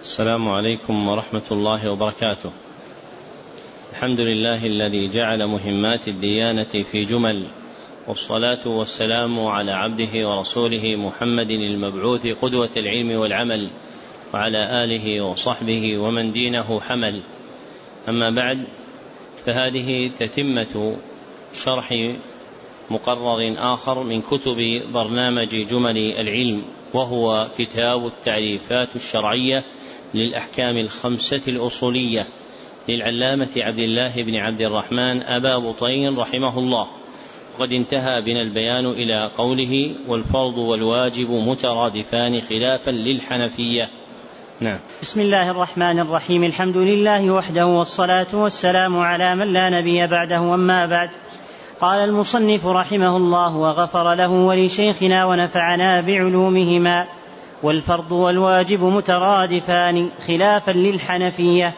السلام عليكم ورحمة الله وبركاته. الحمد لله الذي جعل مهمات الديانة في جمل والصلاة والسلام على عبده ورسوله محمد المبعوث قدوة العلم والعمل وعلى آله وصحبه ومن دينه حمل. أما بعد فهذه تتمة شرح مقرر آخر من كتب برنامج جمل العلم وهو كتاب التعريفات الشرعية للأحكام الخمسة الأصولية للعلامة عبد الله بن عبد الرحمن أبا بطين رحمه الله. وقد انتهى بنا البيان إلى قوله والفرض والواجب مترادفان خلافا للحنفية. نعم. بسم الله الرحمن الرحيم. الحمد لله وحده والصلاة والسلام على من لا نبي بعده أما بعد. قال المصنف رحمه الله وغفر له ولشيخنا ونفعنا بعلومهما. والفرض والواجب مترادفان خلافا للحنفية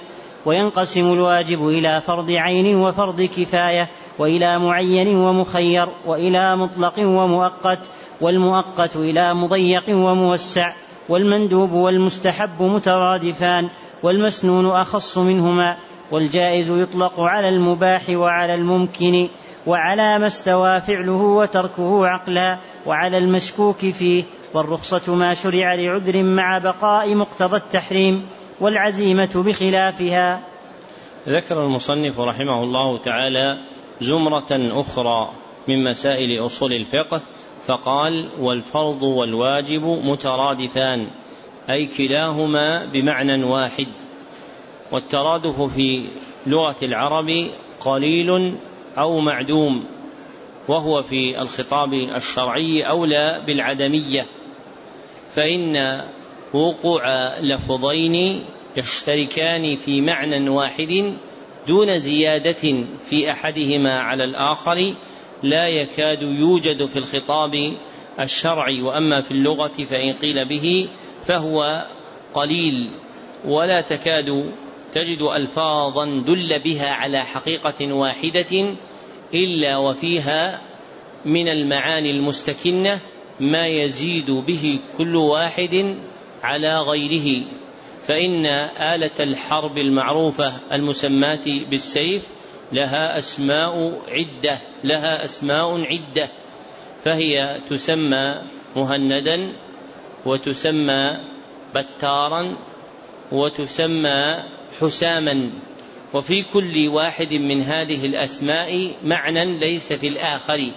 وينقسم الواجب إلى فرض عين وفرض كفاية وإلى معين ومخير وإلى مطلق ومؤقت والمؤقت إلى مضيق وموسع والمندوب والمستحب مترادفان والمسنون أخص منهما والجائز يطلق على المباح وعلى الممكن وعلى ما استوى فعله وتركه عقلا وعلى المشكوك فيه والرخصة ما شرع لعذر مع بقاء مقتضى التحريم والعزيمة بخلافها. ذكر المصنف رحمه الله تعالى زمرة أخرى من مسائل أصول الفقه فقال والفرض والواجب مترادفان أي كلاهما بمعنى واحد. والترادف في لغة العرب قليل أو معدوم وهو في الخطاب الشرعي أولى بالعدمية فإن وقوع لفظين يشتركان في معنى واحد دون زيادة في أحدهما على الآخر لا يكاد يوجد في الخطاب الشرعي وأما في اللغة فإن قيل به فهو قليل ولا تكاد تجد ألفاظا دل بها على حقيقة واحدة إلا وفيها من المعاني المستكنة ما يزيد به كل واحد على غيره. فإن آلة الحرب المعروفة المسماة بالسيف لها أسماء عدة لها أسماء عدة. فهي تسمى مهندا وتسمى بتارا وتسمى حساما. وفي كل واحد من هذه الأسماء معنى ليس في الآخر.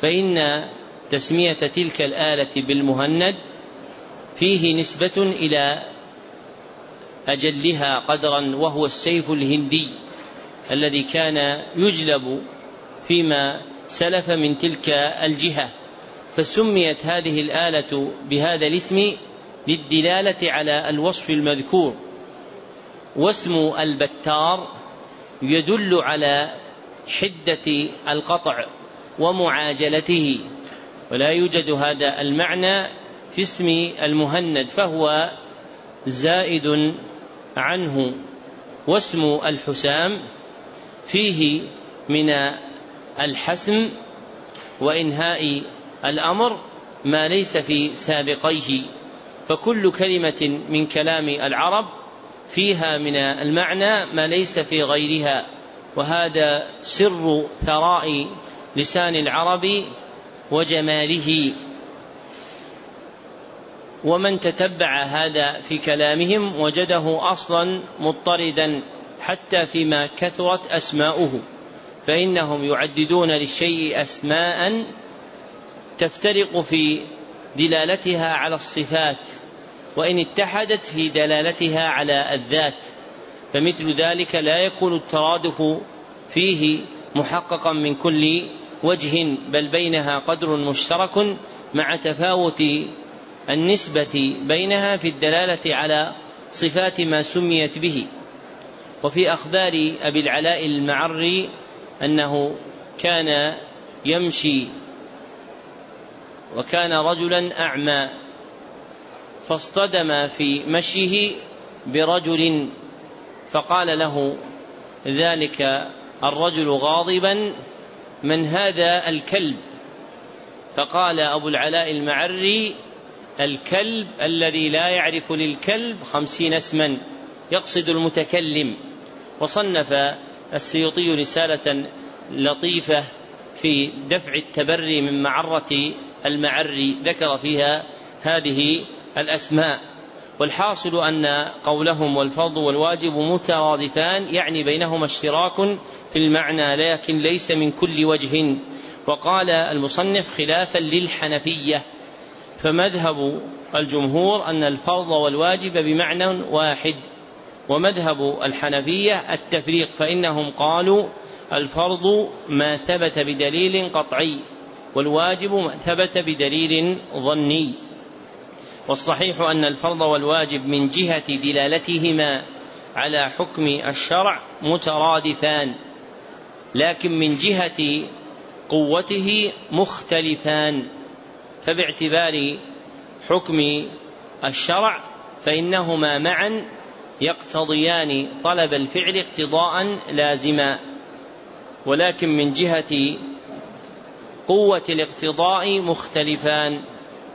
فإن تسمية تلك الآلة بالمهند فيه نسبة إلى أجلها قدرا وهو السيف الهندي الذي كان يجلب فيما سلف من تلك الجهة. فسميت هذه الآلة بهذا الاسم للدلالة على الوصف المذكور. واسم البتار يدل على حدة القطع ومعاجلته ولا يوجد هذا المعنى في اسم المهند فهو زائد عنه. واسم الحسام فيه من الحسم وإنهاء الأمر ما ليس في سابقيه. فكل كلمة من كلام العرب فيها من المعنى ما ليس في غيرها وهذا سر ثراء لسان العرب وجماله. ومن تتبع هذا في كلامهم وجده أصلا مضطردا حتى فيما كثرت أسماؤه فإنهم يعددون للشيء اسماء تفترق في دلالتها على الصفات وإن اتحدت في دلالتها على الذات فمثل ذلك لا يكون الترادف فيه محققا من كل وجه بل بينها قدر مشترك مع تفاوت النسبة بينها في الدلالة على صفات ما سميت به. وفي أخبار أبي العلاء المعري أنه كان يمشي وكان رجلا أعمى فاصطدم في مشيه برجل فقال له ذلك الرجل غاضبا من هذا الكلب. فقال أبو العلاء المعري الكلب الذي لا يعرف للكلب خمسين اسما يقصد المتكلم. وصنف السيوطي رسالة لطيفة في دفع التبري من معرة المعري ذكر فيها هذه الأسماء. والحاصل أن قولهم والفرض والواجب مترادفان يعني بينهما اشتراك في المعنى لكن ليس من كل وجه. وقال المصنف خلافا للحنفية فمذهب الجمهور أن الفرض والواجب بمعنى واحد. ومذهب الحنفية التفريق فإنهم قالوا الفرض ما ثبت بدليل قطعي. والواجب ثبت بدليل ظني. والصحيح أن الفرض والواجب من جهة دلالتهما على حكم الشرع مترادفان لكن من جهة قوته مختلفان. فباعتبار حكم الشرع فإنهما معا يقتضيان طلب الفعل اقتضاء لازما. ولكن من جهة قوة الاقتضاء مختلفان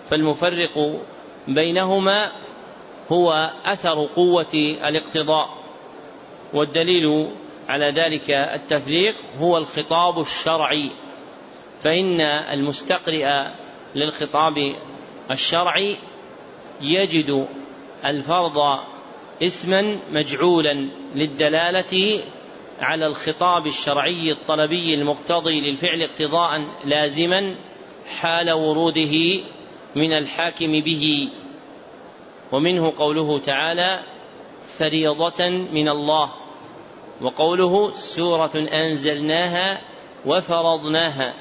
فالمفرق بينهما هو أثر قوة الاقتضاء والدليل على ذلك التفريق هو الخطاب الشرعي فإن المستقرئ للخطاب الشرعي يجد الفرض اسما مجعولا للدلالة على الخطاب الشرعي الطلبي المقتضي للفعل اقتضاء لازما حال وروده من الحاكم به. ومنه قوله تعالى فريضة من الله. وقوله سورة أنزلناها وفرضناها.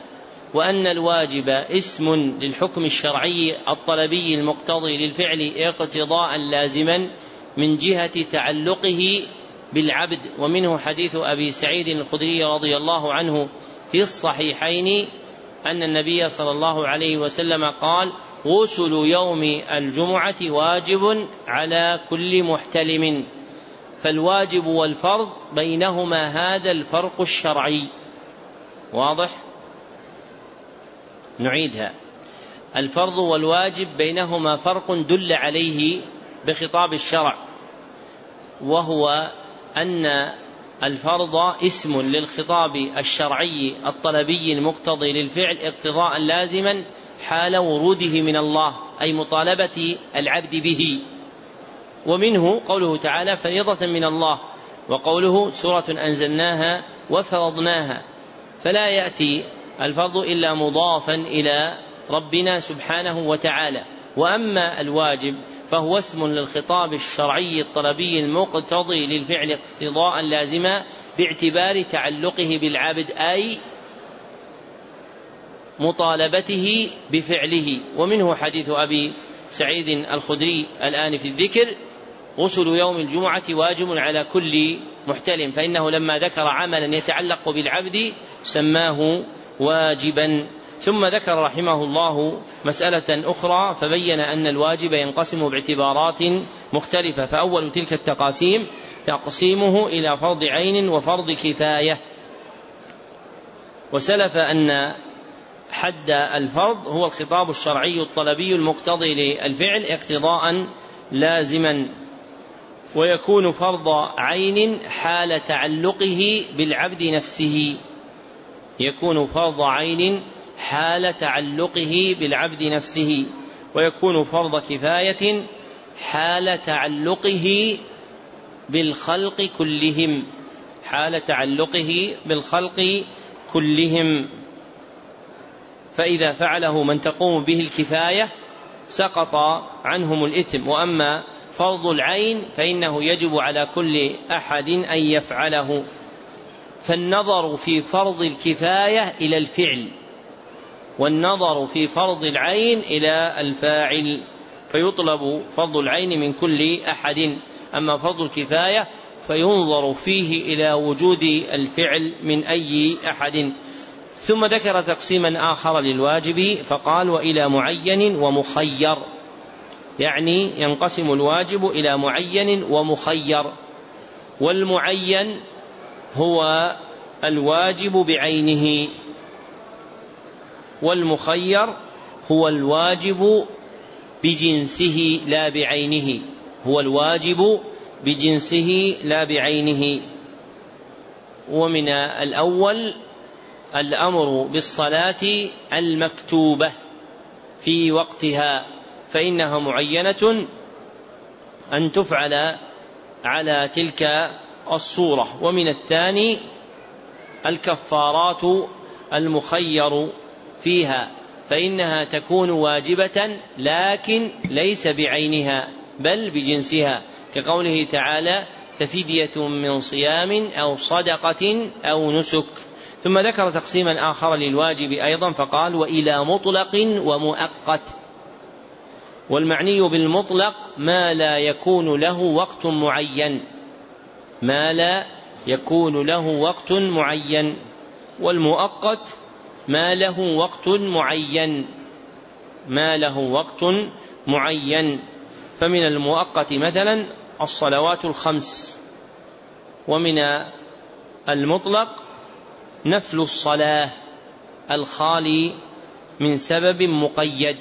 وأن الواجب اسم للحكم الشرعي الطلبي المقتضي للفعل اقتضاء لازما من جهة تعلقه بالعبد ومنه حديث أبي سعيد الخدري رضي الله عنه في الصحيحين أن النبي صلى الله عليه وسلم قال غسل يوم الجمعة واجب على كل محتلم فالواجب والفرض بينهما هذا الفرق الشرعي. واضح؟ نعيدها. الفرض والواجب بينهما فرق دل عليه بخطاب الشرع وهو أن الفرض اسم للخطاب الشرعي الطلبي المقتضي للفعل اقتضاء لازما حال وروده من الله أي مطالبة العبد به. ومنه قوله تعالى فريضة من الله. وقوله سورة أنزلناها وفرضناها. فلا يأتي الفرض إلا مضافا إلى ربنا سبحانه وتعالى. وأما الواجب فهو اسم للخطاب الشرعي الطلبي المقتضي للفعل اقتضاء لازما باعتبار تعلقه بالعبد أي مطالبته بفعله. ومنه حديث أبي سعيد الخدري الآن في الذكر غسل يوم الجمعة واجب على كل محتلم فإنه لما ذكر عملا يتعلق بالعبد سماه واجبا. ثم ذكر رحمه الله مسألة أخرى فبين أن الواجب ينقسم باعتبارات مختلفة. فأول تلك التقاسيم تقسيمه إلى فرض عين وفرض كفاية. وسلف أن حد الفرض هو الخطاب الشرعي الطلبي المقتضي للفعل اقتضاء لازما ويكون فرض عين حال تعلقه بالعبد نفسه. يكون فرض عين حال تعلقه بالعبد نفسه ويكون فرض كفاية حال تعلقه بالخلق كلهم. حال تعلقه بالخلق كلهم. فإذا فعله من تقوم به الكفاية سقط عنهم الإثم. وأما فرض العين فإنه يجب على كل أحد أن يفعله. فالنظر في فرض الكفاية إلى الفعل. والنظر في فرض العين إلى الفاعل فيطلب فرض العين من كل أحد. أما فرض الكفاية فينظر فيه إلى وجود الفعل من أي أحد. ثم ذكر تقسيما آخر للواجب فقال وإلى معين ومخير. يعني ينقسم الواجب إلى معين ومخير. والمعين هو الواجب بعينه. والمخير هو الواجب بجنسه لا بعينه هو الواجب بجنسه لا بعينه. ومن الأول الأمر بالصلاة المكتوبة في وقتها فإنها معينة أن تفعل على تلك الصورة. ومن الثاني الكفارات المخير فيها فإنها تكون واجبة لكن ليس بعينها بل بجنسها. كقوله تعالى ففدية من صيام أو صدقة أو نسك. ثم ذكر تقسيما آخر للواجب أيضا فقال وإلى مطلق ومؤقت. والمعني بالمطلق ما لا يكون له وقت معين. ما لا يكون له وقت معين. والمؤقت ما له وقت معين. ما له وقت معين. فمن المؤقت مثلا الصلوات الخمس. ومن المطلق نفل الصلاة الخالي من سبب مقيد.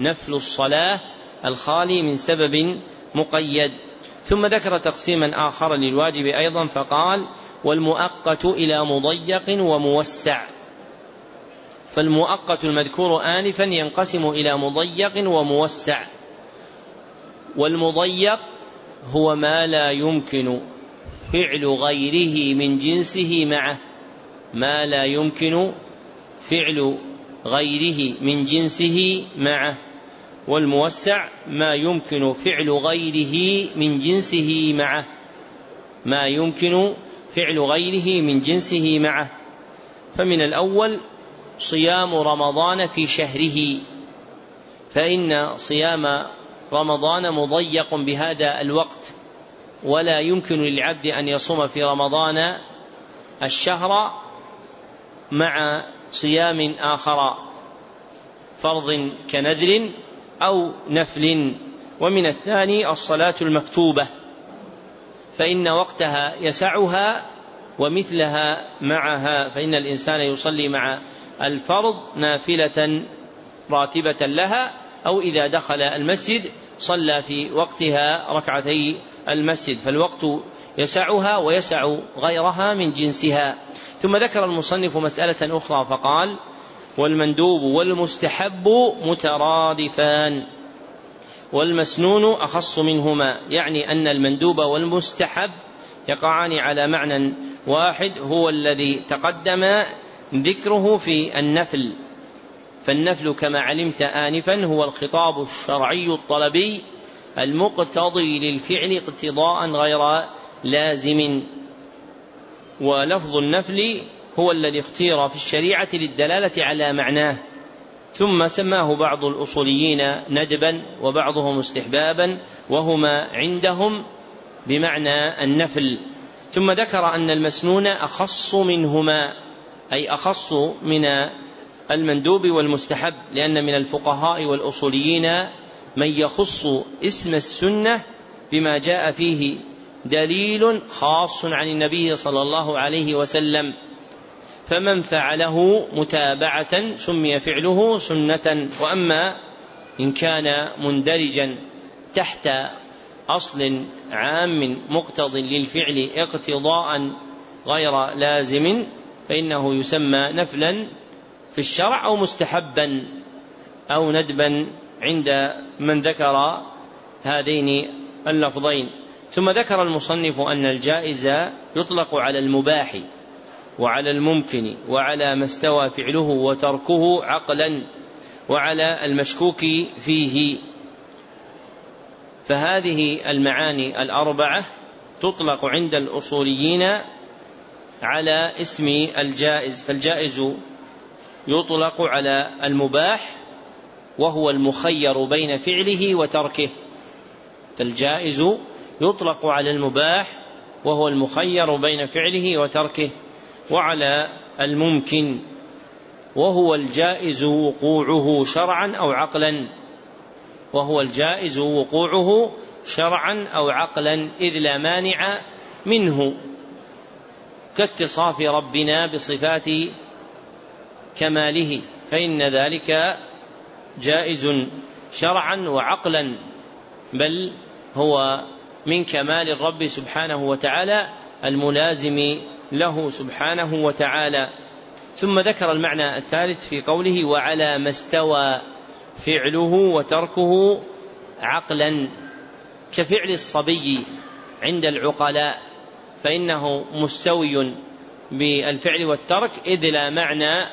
نفل الصلاة الخالي من سبب مقيد. ثم ذكر تقسيما آخر للواجب أيضا فقال والمؤقت إلى مضيق وموسع. فالمؤقت المذكور آنفا ينقسم إلى مضيق وموسع. والمضيق هو ما لا يمكن فعل غيره من جنسه معه. ما لا يمكن فعل غيره من جنسه معه. والموسع ما يمكن فعل غيره من جنسه معه. ما يمكن فعل غيره من جنسه معه. فمن الأول صيام رمضان في شهره. فإن صيام رمضان مضيق بهذا الوقت ولا يمكن للعبد أن يصوم في رمضان الشهر مع صيام آخر فرض كنذر أو نفل. ومن الثاني الصلاة المكتوبة فإن وقتها يسعها ومثلها معها. فإن الإنسان يصلي مع الفرض نافلة راتبة لها أو إذا دخل المسجد صلى في وقتها ركعتي المسجد فالوقت يسعها ويسع غيرها من جنسها. ثم ذكر المصنف مسألة أخرى فقال والمندوب والمستحب مترادفان والمسنون أخص منهما يعني أن المندوب والمستحب يقعان على معنى واحد هو الذي تقدم ذكره في النفل. فالنفل كما علمت آنفا هو الخطاب الشرعي الطلبي المقتضي للفعل اقتضاء غير لازم. ولفظ النفل هو الذي اختير في الشريعة للدلالة على معناه ثم سماه بعض الأصوليين ندبا وبعضهم استحبابا وهما عندهم بمعنى النفل. ثم ذكر أن المسنون أخص منهما. أي أخص من المندوب والمستحب لأن من الفقهاء والأصوليين من يخص اسم السنة بما جاء فيه دليل خاص عن النبي صلى الله عليه وسلم فمن فعله متابعة سمي فعله سنة وأما إن كان مندرجا تحت أصل عام مقتض للفعل اقتضاء غير لازم فإنه يسمى نفلا في الشرع أو مستحبا أو ندبا عند من ذكر هذين اللفظين. ثم ذكر المصنف أن الجائز يطلق على المباح وعلى الممكن وعلى ما استوى فعله وتركه عقلا وعلى المشكوك فيه. فهذه المعاني الأربعة تطلق عند الأصوليين على اسم الجائز فالجائز يطلق على المباح وهو المخير بين فعله وتركه. فالجائز يطلق على المباح وهو المخير بين فعله وتركه. وعلى الممكن وهو الجائز وقوعه شرعا أو عقلا. وهو الجائز وقوعه شرعا أو عقلا إذ لا مانع منه. كاتصاف ربنا بصفات كماله فإن ذلك جائز شرعا وعقلا بل هو من كمال الرب سبحانه وتعالى الملازم له سبحانه وتعالى. ثم ذكر المعنى الثالث في قوله وعلى ما استوى فعله وتركه عقلا كفعل الصبي عند العقلاء. فإنه مستوي بالفعل والترك إذ لا معنى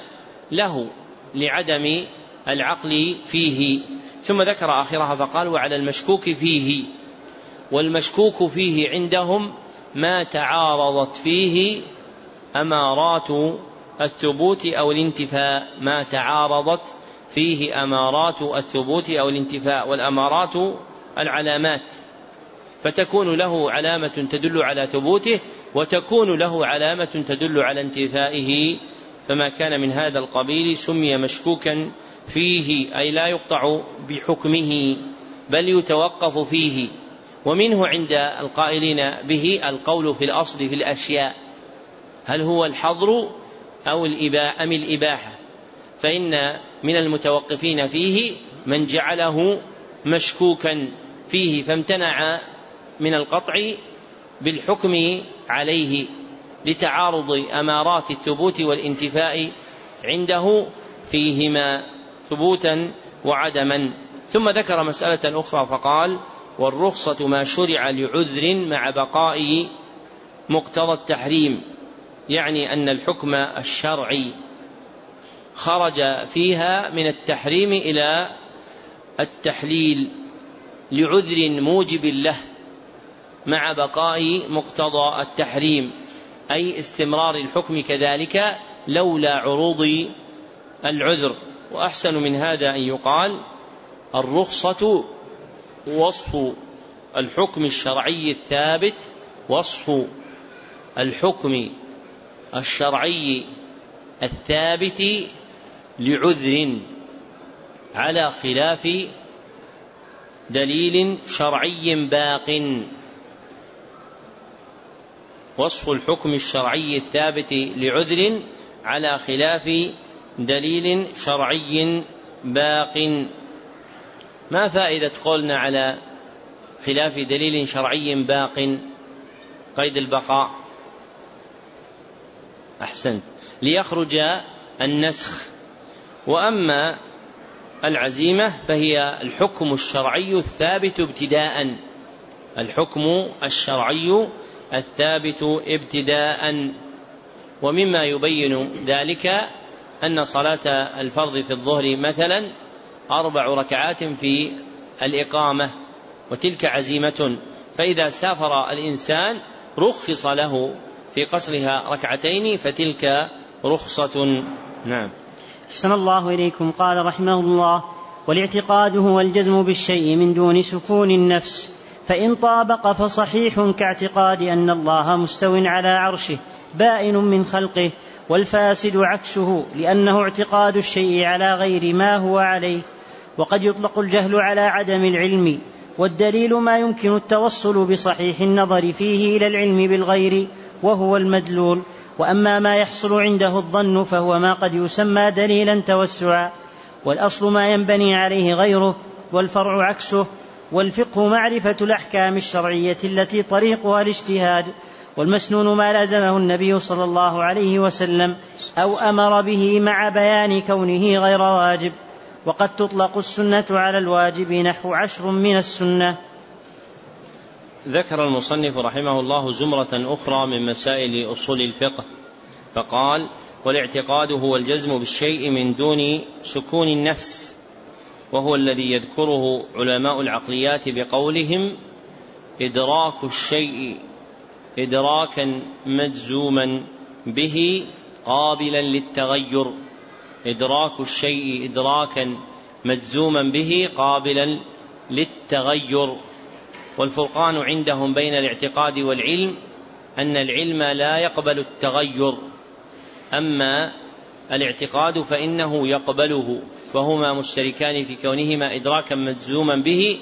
له لعدم العقل فيه. ثم ذكر آخرها فقال وعلى المشكوك فيه والمشكوك فيه عندهم ما تعارضت فيه أمارات الثبوت أو الانتفاء ما تعارضت فيه أمارات الثبوت أو الانتفاء والأمارات العلامات. فتكون له علامة تدل على ثبوته وتكون له علامة تدل على انتفائه. فما كان من هذا القبيل سمي مشكوكا فيه أي لا يقطع بحكمه بل يتوقف فيه. ومنه عند القائلين به القول في الأصل في الأشياء هل هو الحظر أو الإباحة أم الإباحة؟ فإن من المتوقفين فيه من جعله مشكوكا فيه فامتنع من القطع بالحكم عليه لتعارض أمارات الثبوت والانتفاء عنده فيهما ثبوتا وعدما. ثم ذكر مسألة أخرى فقال والرخصة ما شرع لعذر مع بقاء مقتضى التحريم يعني أن الحكم الشرعي خرج فيها من التحريم إلى التحليل لعذر موجب له. مع بقاء مقتضى التحريم أي استمرار الحكم كذلك لولا عروض العذر. وأحسن من هذا أن يقال الرخصة وصف الحكم الشرعي الثابت وصف الحكم الشرعي الثابت لعذر على خلاف دليل شرعي باق. وصف الحكم الشرعي الثابت لعذر على خلاف دليل شرعي باق. ما فائدة قولنا على خلاف دليل شرعي باق؟ قيد البقاء. أحسنت. ليخرج النسخ. وأما العزيمة فهي الحكم الشرعي الثابت ابتداء. الحكم الشرعي الثابت ابتداء ومما يبين ذلك أن صلاة الفرض في الظهر مثلا أربع ركعات في الإقامة وتلك عزيمة. فإذا سافر الإنسان رخص له في قصرها ركعتين فتلك رخصة. نعم. أحسن الله إليكم. قال رحمه الله والاعتقاد هو الجزم بالشيء من دون سكون النفس فإن طابق فصحيح كاعتقاد أن الله مستو على عرشه بائن من خلقه والفاسد عكسه لأنه اعتقاد الشيء على غير ما هو عليه. وقد يطلق الجهل على عدم العلم والدليل ما يمكن التوصل بصحيح النظر فيه إلى العلم بالغير وهو المدلول. وأما ما يحصل عنده الظن فهو ما قد يسمى دليلا توسعا والأصل ما ينبني عليه غيره والفرع عكسه والفقه معرفة الأحكام الشرعية التي طريقها الاجتهاد والمسنون ما لازمه النبي صلى الله عليه وسلم أو أمر به مع بيان كونه غير واجب. وقد تطلق السنة على الواجب نحو عشر من السنة. ذكر المصنف رحمه الله زمرة أخرى من مسائل أصول الفقه فقال والإعتقاد هو الجزم بالشيء من دون سكون النفس وهو الذي يذكره علماء العقليات بقولهم إدراك الشيء إدراكا مجزوما به قابلا للتغير. إدراك الشيء إدراكا مجزوما به قابلا للتغير. والفرقان عندهم بين الاعتقاد والعلم أن العلم لا يقبل التغير. أما الاعتقاد فإنه يقبله فهما مشتركان في كونهما إدراكا مجزوما به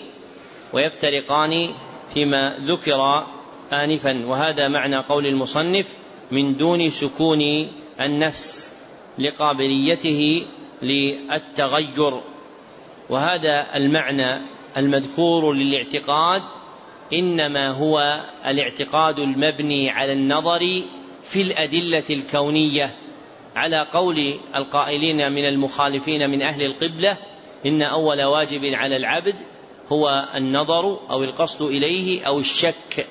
ويفترقان فيما ذكر آنفا. وهذا معنى قول المصنف من دون سكون النفس لقابليته للتغير. وهذا المعنى المذكور للاعتقاد إنما هو الاعتقاد المبني على النظر في الأدلة الكونية على قول القائلين من المخالفين من أهل القبلة إن أول واجب على العبد هو النظر أو القصد إليه أو الشك.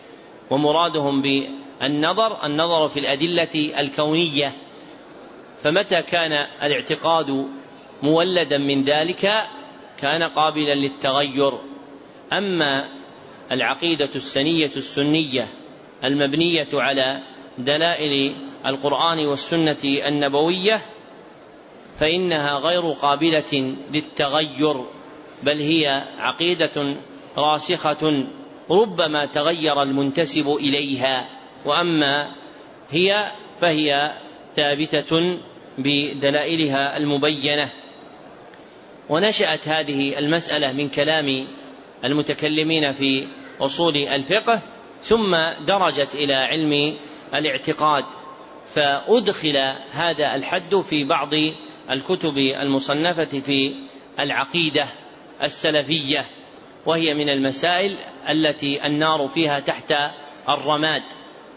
ومرادهم بالنظر النظر في الأدلة الكونية. فمتى كان الاعتقاد مولدا من ذلك؟ كان قابلا للتغير. أما العقيدة السنية السنية المبنية على دلائل القرآن والسنة النبوية فإنها غير قابلة للتغير بل هي عقيدة راسخة ربما تغير المنتسب إليها. وأما هي فهي ثابتة بدلائلها المبينة. ونشأت هذه المسألة من كلام المتكلمين في أصول الفقه ثم درجت إلى علم الاعتقاد. فأدخل هذا الحد في بعض الكتب المصنفة في العقيدة السلفية وهي من المسائل التي النار فيها تحت الرماد.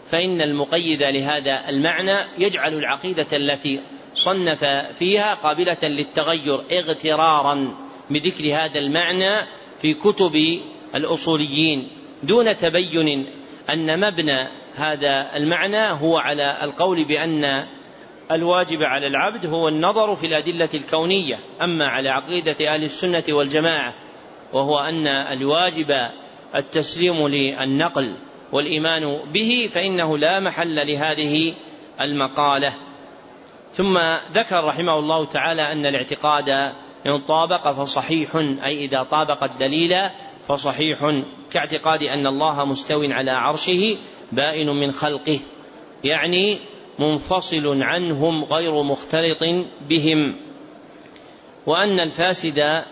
فإن المقيد لهذا المعنى يجعل العقيدة التي صنف فيها قابلة للتغير اغترارا بذكر هذا المعنى في كتب الأصوليين دون تبين أن مبنى هذا المعنى هو على القول بأن الواجب على العبد هو النظر في الأدلة الكونية أما على عقيدة أهل السنة والجماعة وهو أن الواجب التسليم للنقل والإيمان به فإنه لا محل لهذه المقالة. ثم ذكر رحمه الله تعالى أن الاعتقاد إن طابق فصحيح أي إذا طابق الدليل فصحيح كاعتقاد أن الله مستو على عرشه بائن من خلقه يعني منفصل عنهم غير مختلط بهم. وأن الفاسد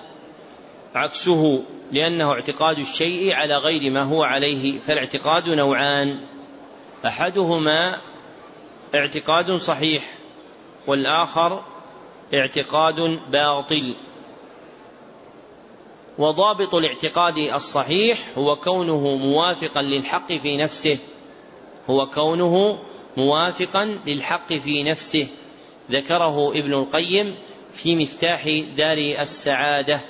عكسه لأنه اعتقاد الشيء على غير ما هو عليه فالاعتقاد نوعان. أحدهما اعتقاد صحيح والآخر اعتقاد باطل. وضابط الاعتقاد الصحيح هو كونه موافقا للحق في نفسه. هو كونه موافقا للحق في نفسه. ذكره ابن القيم في مفتاح دار السعادة.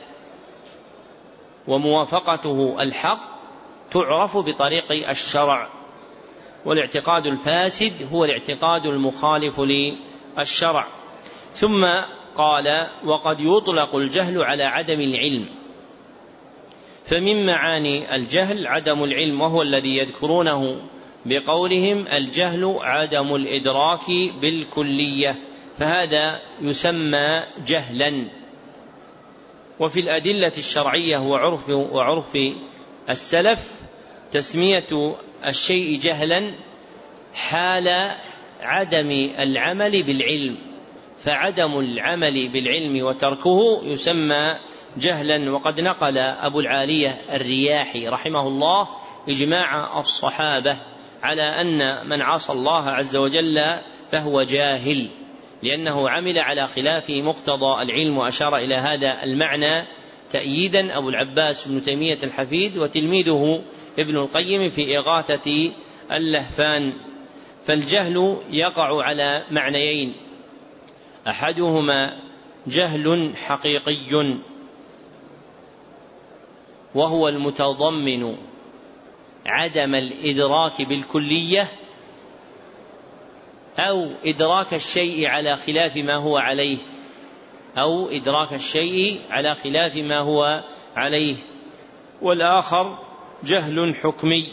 وموافقته الحق تعرف بطريق الشرع. والاعتقاد الفاسد هو الاعتقاد المخالف للشرع. ثم قال وقد يطلق الجهل على عدم العلم. فمن معاني الجهل عدم العلم وهو الذي يذكرونه بقولهم الجهل عدم الإدراك بالكلية فهذا يسمى جهلا. وفي الأدلة الشرعية وعرف وعرف السلف تسمية الشيء جهلا حال عدم العمل بالعلم فعدم العمل بالعلم وتركه يسمى جهلا وقد نقل أبو العالية الرياحي رحمه الله إجماع الصحابة على أن من عصى الله عز وجل فهو جاهل لأنه عمل على خلاف مقتضى العلم وأشار إلى هذا المعنى تأييدا أبو العباس بن تيمية الحفيد وتلميذه ابن القيم في إغاثة اللهفان. فالجهل يقع على معنيين أحدهما جهل حقيقي وهو المتضمن عدم الإدراك بالكلية أو إدراك الشيء على خلاف ما هو عليه أو إدراك الشيء على خلاف ما هو عليه. والآخر جهل حكمي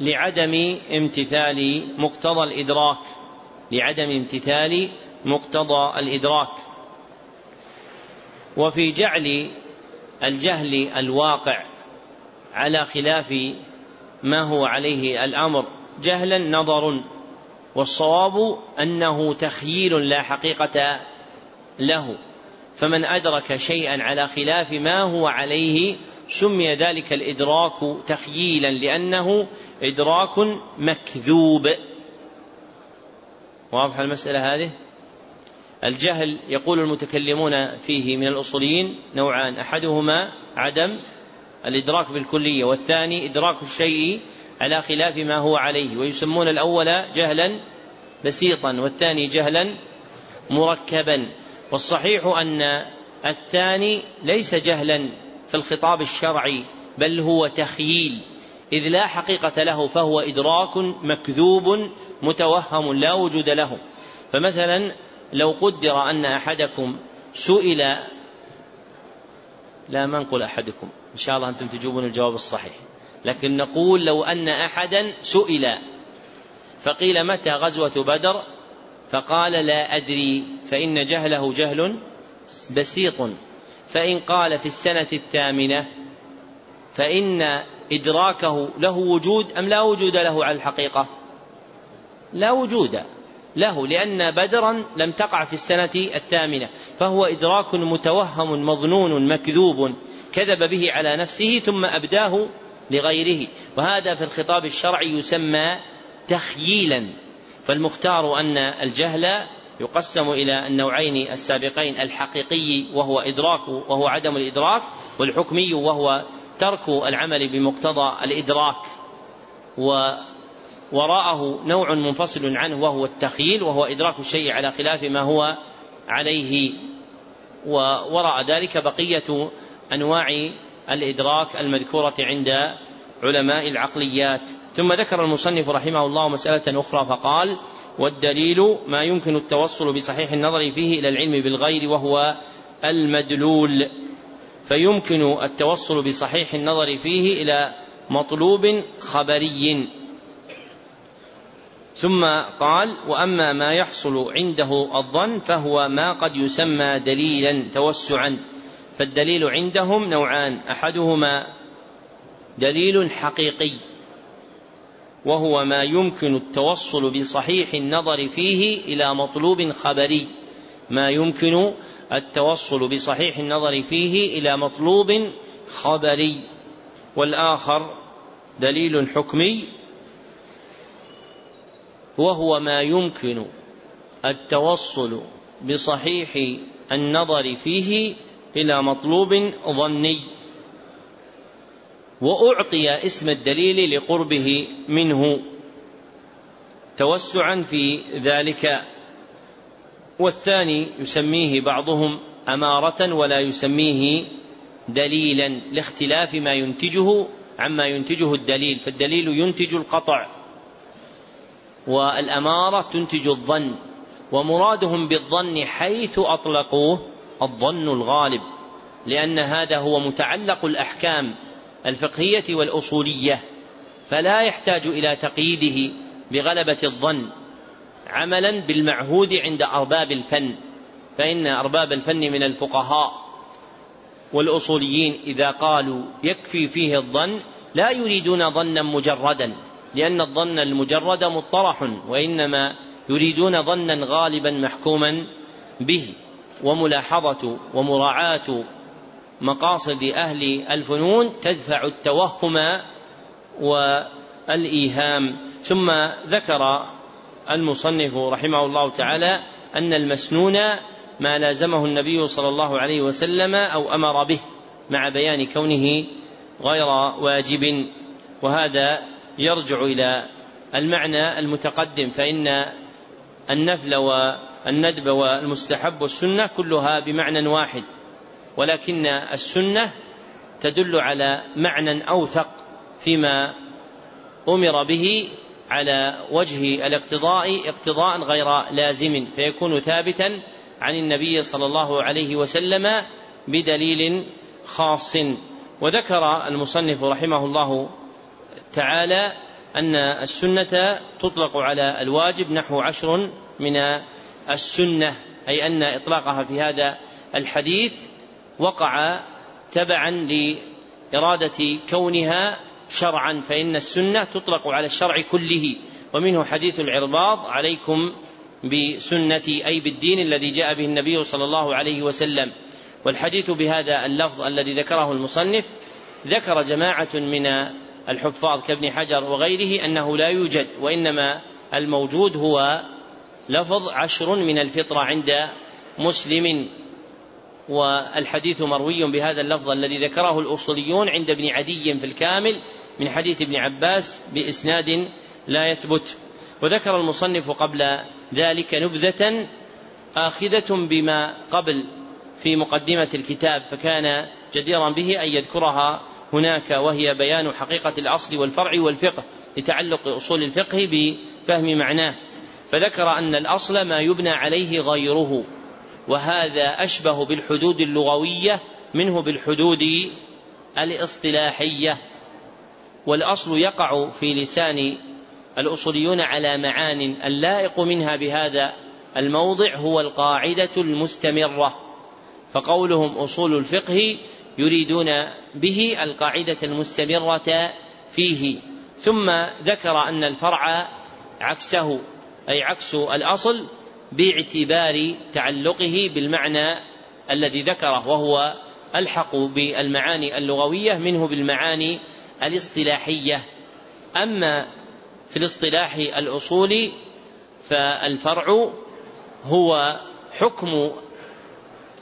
لعدم امتثال مقتضى الإدراك لعدم امتثال مقتضى الإدراك. وفي جعل الجهل الواقع على خلاف ما هو عليه الأمر. جهلا نظر والصواب أنه تخييل لا حقيقة له. فمن أدرك شيئا على خلاف ما هو عليه سمي ذلك الإدراك تخييلا لأنه إدراك مكذوب. واضح المسألة هذه؟ الجهل يقول المتكلمون فيه من الأصوليين نوعان أحدهما عدم الإدراك بالكلية والثاني إدراك الشيء على خلاف ما هو عليه ويسمون الأول جهلا بسيطا والثاني جهلا مركبا. والصحيح أن الثاني ليس جهلا في الخطاب الشرعي بل هو تخييل إذ لا حقيقة له فهو إدراك مكذوب متوهم لا وجود له. فمثلا لو قدر أن أحدكم سئل لا ما نقول أحدكم إن شاء الله أنتم تجيبون الجواب الصحيح لكن نقول لو أن أحدا سئل فقيل متى غزوة بدر؟ فقال لا أدري فإن جهله جهل بسيط فإن قال في السنة الثامنة فإن إدراكه له وجود أم لا وجود له على الحقيقة؟ لا وجود. له لأن بدرا لم تقع في السنة الثامنة فهو إدراك متوهم مظنون مكذوب كذب به على نفسه ثم أبداه لغيره. وهذا في الخطاب الشرعي يسمى تخييلا. فالمختار أن الجهل يقسم إلى النوعين السابقين الحقيقي وهو إدراك وهو عدم الإدراك والحكمي وهو ترك العمل بمقتضى الإدراك ووراءه نوع منفصل عنه وهو التخييل وهو إدراك الشيء على خلاف ما هو عليه. ووراء ذلك بقية أنواع الإدراك المذكورة عند علماء العقليات. ثم ذكر المصنف رحمه الله مسألة أخرى فقال والدليل ما يمكن التوصل بصحيح النظر فيه إلى العلم بالغير وهو المدلول. فيمكن التوصل بصحيح النظر فيه إلى مطلوب خبري. ثم قال وأما ما يحصل عنده الظن فهو ما قد يسمى دليلا توسعا. فالدليل عندهم نوعان أحدهما دليل حقيقي وهو ما يمكن التوصل بصحيح النظر فيه إلى مطلوب خبري. ما يمكن التوصل بصحيح النظر فيه إلى مطلوب خبري. والآخر دليل حكمي وهو ما يمكن التوصل بصحيح النظر فيه إلى مطلوب ظني. وأعطي اسم الدليل لقربه منه. توسعا في ذلك. والثاني يسميه بعضهم أمارة ولا يسميه دليلا لاختلاف ما ينتجه عما ينتجه الدليل. فالدليل ينتج القطع. والأمارة تنتج الظن ومرادهم بالظن حيث أطلقوه الظن الغالب لأن هذا هو متعلق الأحكام الفقهية والأصولية فلا يحتاج إلى تقييده بغلبة الظن عملا بالمعهود عند أرباب الفن فإن أرباب الفن من الفقهاء والأصوليين إذا قالوا يكفي فيه الظن لا يريدون ظنا مجردا. لأن الظن المجرد مطرح وإنما يريدون ظنا غالبا محكوما به وملاحظة ومراعاة مقاصد أهل الفنون تدفع التوهم والإيهام. ثم ذكر المصنف رحمه الله تعالى أن المسنون ما لازمه النبي صلى الله عليه وسلم أو أمر به مع بيان كونه غير واجب وهذا يرجع إلى المعنى المتقدم فإن النفل والندب والمستحب والسنة كلها بمعنى واحد ولكن السنة تدل على معنى أوثق فيما أمر به على وجه الاقتضاء اقتضاء غير لازم فيكون ثابتا عن النبي صلى الله عليه وسلم بدليل خاص. وذكر المصنف رحمه الله تعالى أن السنة تطلق على الواجب نحو عشر من السنة أي أن إطلاقها في هذا الحديث وقع تبعا لإرادة كونها شرعا فإن السنة تطلق على الشرع كله ومنه حديث العرباض عليكم بسنتي أي بالدين الذي جاء به النبي صلى الله عليه وسلم. والحديث بهذا اللفظ الذي ذكره المصنف ذكر جماعة من الحفاظ كابن حجر وغيره أنه لا يوجد وإنما الموجود هو لفظ عشر من الفطرة عند مسلم. والحديث مروي بهذا اللفظ الذي ذكره الأصوليون عند ابن عدي في الكامل من حديث ابن عباس بإسناد لا يثبت. وذكر المصنف قبل ذلك نبذة آخذة بما قبل في مقدمة الكتاب فكان جديرا به أن يذكرها هناك وهي بيان حقيقة الأصل والفرع والفقه لتعلق أصول الفقه بفهم معناه. فذكر أن الأصل ما يبنى عليه غيره وهذا أشبه بالحدود اللغوية منه بالحدود الاصطلاحية. والأصل يقع في لسان الأصوليون على معان اللائق منها بهذا الموضع هو القاعدة المستمرة فقولهم أصول الفقه يريدون به القاعدة المستمرة فيه. ثم ذكر أن الفرع عكسه أي عكس الأصل باعتبار تعلقه بالمعنى الذي ذكره وهو ألحق بالمعاني اللغوية منه بالمعاني الاصطلاحية. أما في الاصطلاح الأصولي فالفرع هو حكم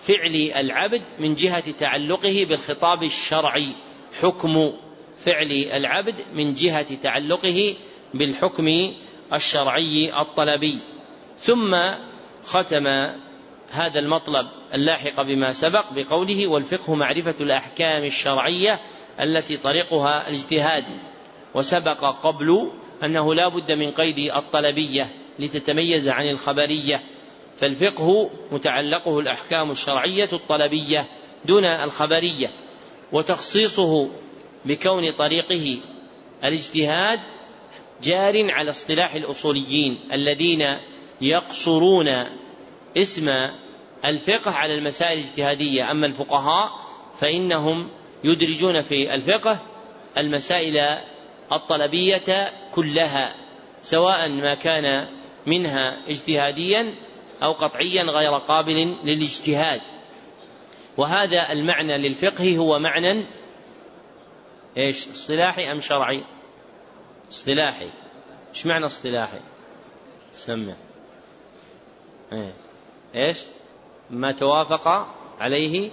فعل العبد من جهة تعلقه بالخطاب الشرعي. حكم فعل العبد من جهة تعلقه بالحكم الشرعي الطلبي. ثم ختم هذا المطلب اللاحق بما سبق بقوله والفقه معرفة الأحكام الشرعية التي طريقها الاجتهاد. وسبق قبل أنه لا بد من قيد الطلبية لتتميز عن الخبرية. فالفقه متعلقه الأحكام الشرعية الطلبية دون الخبرية وتخصيصه بكون طريقه الاجتهاد جار على اصطلاح الأصوليين الذين يقصرون اسم الفقه على المسائل الاجتهادية. أما الفقهاء فإنهم يدرجون في الفقه المسائل الطلبية كلها سواء ما كان منها اجتهاديا أو قطعيا غير قابل للاجتهاد. وهذا المعنى للفقه هو معنى إيش؟ اصطلاحي أم شرعي؟ اصطلاحي. إيش معنى اصطلاحي؟ سمع. إيه. إيش؟ ما توافق عليه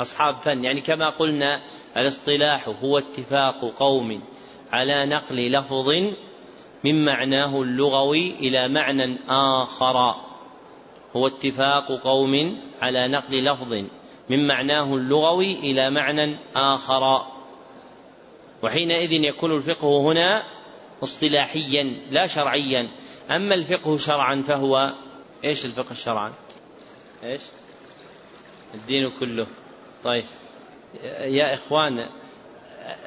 أصحاب فن. يعني كما قلنا الاصطلاح هو اتفاق قوم على نقل لفظ من معناه اللغوي إلى معنى آخر. هو اتفاق قوم على نقل لفظ. من معناه اللغوي إلى معنى آخر. وحينئذ يكون الفقه هنا اصطلاحيا لا شرعيا. أما الفقه شرعا فهو إيش الفقه شرعا إيش؟ الدين كله. طيب. يا إخوان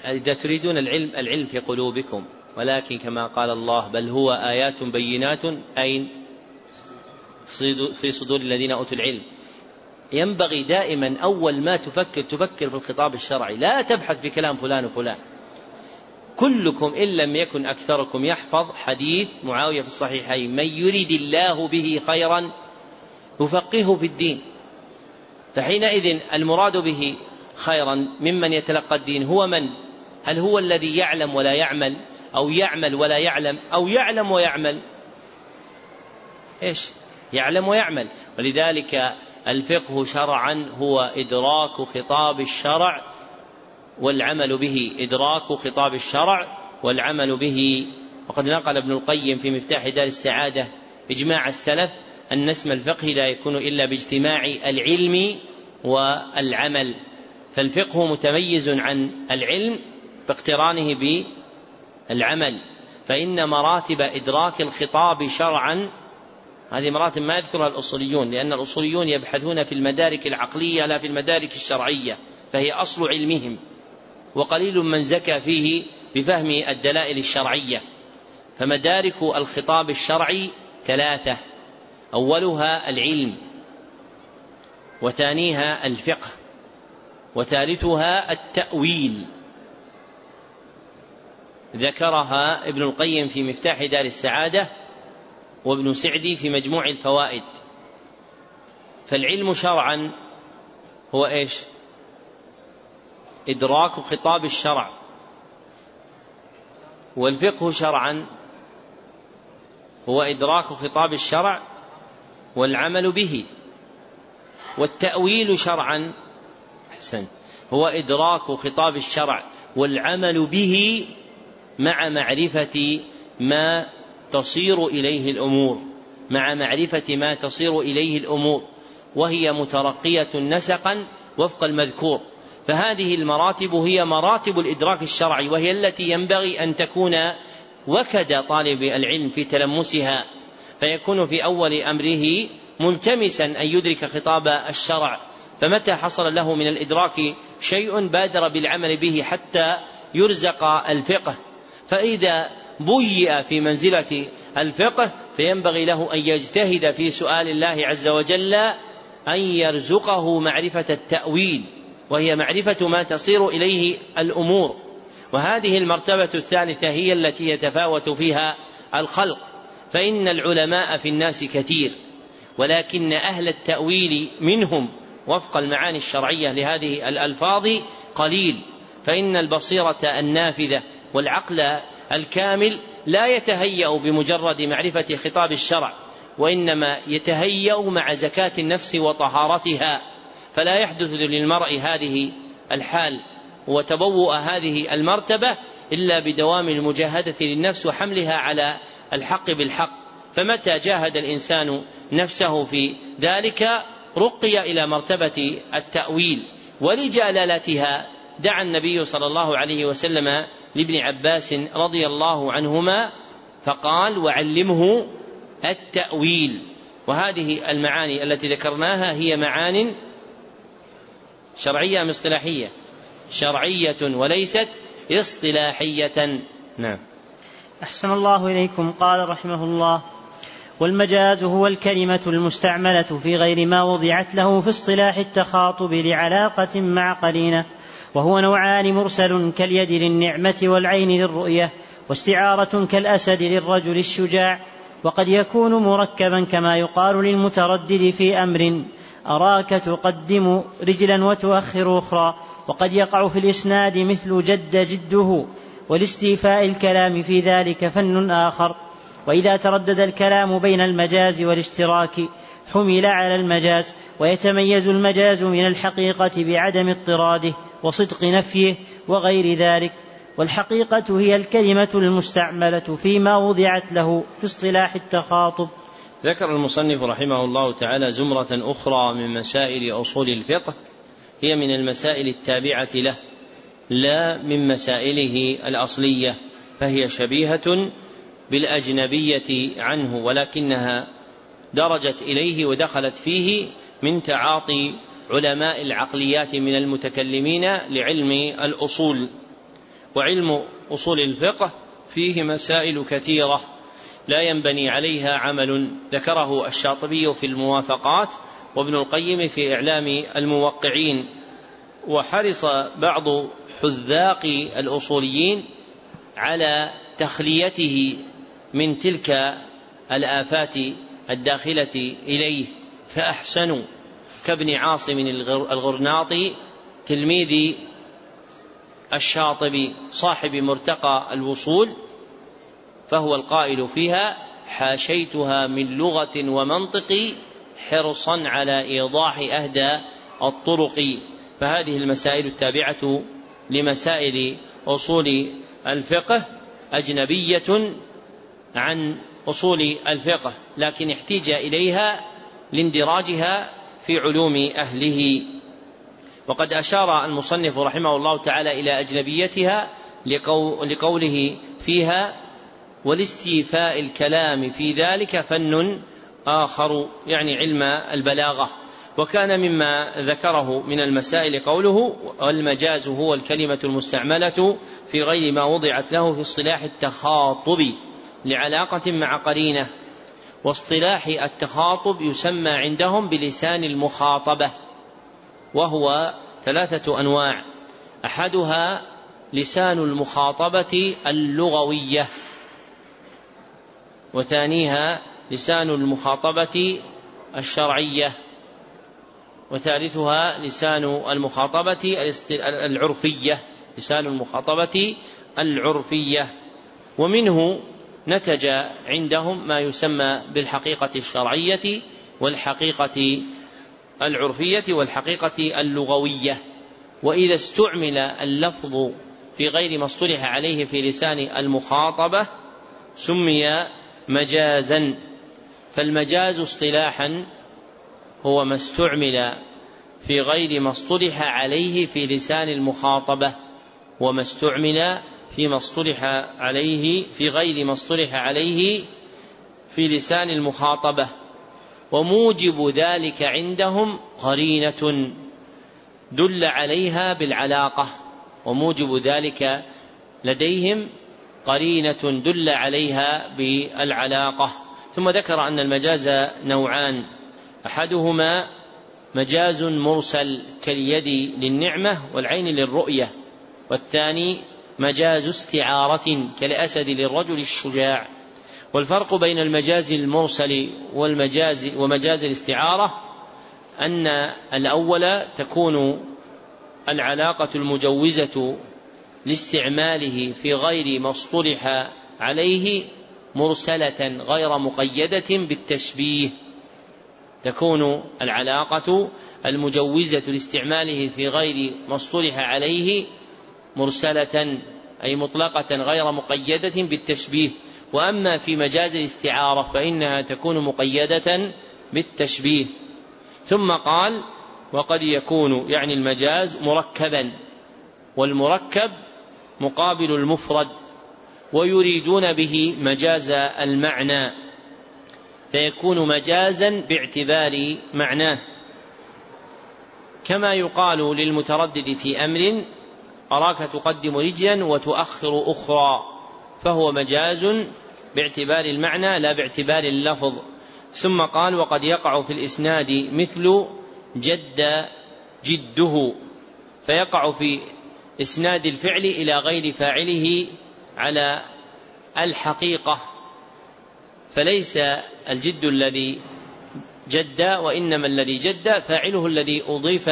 إذا تريدون العلم العلم في قلوبكم. ولكن كما قال الله بل هو آيات بينات أين؟ في صدور الذين أوتوا العلم. ينبغي دائما أول ما تفكر تفكر في الخطاب الشرعي. لا تبحث في كلام فلان وفلان. كلكم إن لم يكن أكثركم يحفظ حديث معاوية في الصحيحين. من يريد الله به خيرا يفقهه في الدين. فحينئذ المراد به خيرا ممن يتلقى الدين هو من؟ هل هو الذي يعلم ولا يعمل؟ أو يعمل ولا يعلم أو يعلم ويعمل. إيش؟ يعلم ويعمل. ولذلك الفقه شرعا هو إدراك خطاب الشرع والعمل به إدراك خطاب الشرع والعمل به. وقد نقل ابن القيم في مفتاح دار السعادة إجماع السلف أن اسم الفقه لا يكون إلا باجتماع العلم والعمل. فالفقه متميز عن العلم باقترانه بالعمل فإن مراتب إدراك الخطاب شرعا هذه مراتب ما يذكرها الأصوليون لأن الأصوليون يبحثون في المدارك العقلية لا في المدارك الشرعية فهي أصل علمهم وقليل من زكى فيه بفهم الدلائل الشرعية. فمدارك الخطاب الشرعي ثلاثة أولها العلم وثانيها الفقه وثالثها التأويل. ذكرها ابن القيم في مفتاح دار السعادة وابن سعدي في مجموع الفوائد. فالعلم شرعا هو إيش؟ إدراك خطاب الشرع. والفقه شرعا هو إدراك خطاب الشرع والعمل به. والتأويل شرعا أحسن هو إدراك خطاب الشرع والعمل به مع معرفة ما تصير إليه الأمور مع معرفة ما تصير إليه الأمور وهي مترقية نسقا وفق المذكور. فهذه المراتب هي مراتب الإدراك الشرعي وهي التي ينبغي أن تكون وكد طالب العلم في تلمسها فيكون في أول أمره ملتمسا أن يدرك خطاب الشرع. فمتى حصل له من الإدراك شيء بادر بالعمل به حتى يرزق الفقه؟ فإذا بيئ في منزلة الفقه فينبغي له أن يجتهد في سؤال الله عز وجل أن يرزقه معرفة التأويل وهي معرفة ما تصير إليه الأمور. وهذه المرتبة الثالثة هي التي يتفاوت فيها الخلق. فإن العلماء في الناس كثير ولكن أهل التأويل منهم وفق المعاني الشرعية لهذه الألفاظ قليل. فإن البصيرة النافذة والعقل الكامل لا يتهيأ بمجرد معرفة خطاب الشرع وإنما يتهيأ مع زكاة النفس وطهارتها. فلا يحدث للمرء هذه الحال وتبوء هذه المرتبة إلا بدوام المجاهدة للنفس وحملها على الحق بالحق. فمتى جاهد الإنسان نفسه في ذلك؟ رقي إلى مرتبة التأويل ولجلالتها دعا النبي صلى الله عليه وسلم لابن عباس رضي الله عنهما فقال وعلمه التأويل. وهذه المعاني التي ذكرناها هي معان شرعية أم اصطلاحية؟ شرعية وليست اصطلاحية. نعم. أحسن الله إليكم. قال رحمه الله والمجاز هو الكلمة المستعملة في غير ما وضعت له في اصطلاح التخاطب لعلاقة مع قرينة. وهو نوعان مرسل كاليد للنعمة والعين للرؤية واستعارة كالأسد للرجل الشجاع وقد يكون مركبا كما يقال للمتردد في أمر أراك تقدم رجلا وتؤخر أخرى وقد يقع في الإسناد مثل جد جده ولاستيفاء الكلام في ذلك فن آخر وإذا تردد الكلام بين المجاز والاشتراك حمل على المجاز ويتميز المجاز من الحقيقة بعدم اضطراده. وصدق نفيه وغير ذلك. والحقيقة هي الكلمة المستعملة فيما وضعت له في اصطلاح التخاطب. ذكر المصنف رحمه الله تعالى زمرة أخرى من مسائل أصول الفقه هي من المسائل التابعة له لا من مسائله الأصلية فهي شبيهة بالأجنبية عنه ولكنها درجت إليه ودخلت فيه من تعاطي علماء العقليات من المتكلمين لعلم الأصول وعلم أصول الفقه فيه مسائل كثيرة لا ينبني عليها عمل ذكره الشاطبي في الموافقات وابن القيم في إعلام الموقعين وحرص بعض حذاق الأصوليين على تخليته من تلك الآفات الداخلة إليه فأحسنوا. كابن عاصم الغرناطي تلميذ الشاطبي صاحب مرتقى الوصول فهو القائل فيها حاشيتها من لغة ومنطق حرصا على إيضاح أهدى الطرق فهذه المسائل التابعة لمسائل أصول الفقه أجنبية عن أصول الفقه لكن احتيج إليها لاندراجها في علوم أهله. وقد أشار المصنف رحمه الله تعالى إلى أجنبيتها لقوله فيها ولاستيفاء الكلام في ذلك فن آخر يعني علم البلاغة. وكان مما ذكره من المسائل قوله والمجاز هو الكلمة المستعملة في غير ما وضعت له في اصطلاح التخاطب لعلاقة مع قرينة واصطلاح التخاطب يسمى عندهم بلسان المخاطبة وهو ثلاثة أنواع. أحدها لسان المخاطبة اللغوية وثانيها لسان المخاطبة الشرعية وثالثها لسان المخاطبة العرفية لسان المخاطبة العرفية. ومنه نتج عندهم ما يسمى بالحقيقة الشرعية والحقيقة العرفية والحقيقة اللغوية. وإذا استعمل اللفظ في غير ما اصطلح عليه في لسان المخاطبة سمي مجازا. فالمجاز اصطلاحا هو ما استعمل في غير ما اصطلح عليه في لسان المخاطبة وما استعمل فيما اصطلح عليه في غير ما اصطلح عليه في لسان المخاطبة. وموجب ذلك عندهم قرينة دل عليها بالعلاقة. وموجب ذلك لديهم قرينة دل عليها بالعلاقة. ثم ذكر أن المجاز نوعان. أحدهما مجاز مرسل كاليد للنعمة والعين للرؤية والثاني مجاز استعارة كالأسد للرجل الشجاع. والفرق بين المجاز المرسل والمجاز ومجاز الاستعارة أن الأول تكون العلاقة المجوزة لاستعماله في غير ما اصطلح عليه مرسلة غير مقيدة بالتشبيه. تكون العلاقة المجوزة لاستعماله في غير ما اصطلح عليه مرسلة أي مطلقة غير مقيدة بالتشبيه. وأما في مجاز الاستعارة فإنها تكون مقيدة بالتشبيه. ثم قال وقد يكون يعني المجاز مركبا. والمركب مقابل المفرد ويريدون به مجاز المعنى. فيكون مجازا باعتبار معناه. كما يقال للمتردد في أمر أراك تقدم رجلا وتؤخر أخرى فهو مجاز باعتبار المعنى لا باعتبار اللفظ. ثم قال وقد يقع في الإسناد مثل جد جده فيقع في إسناد الفعل إلى غير فاعله على الحقيقة فليس الجد الذي جد وإنما الذي جد فاعله الذي أضيف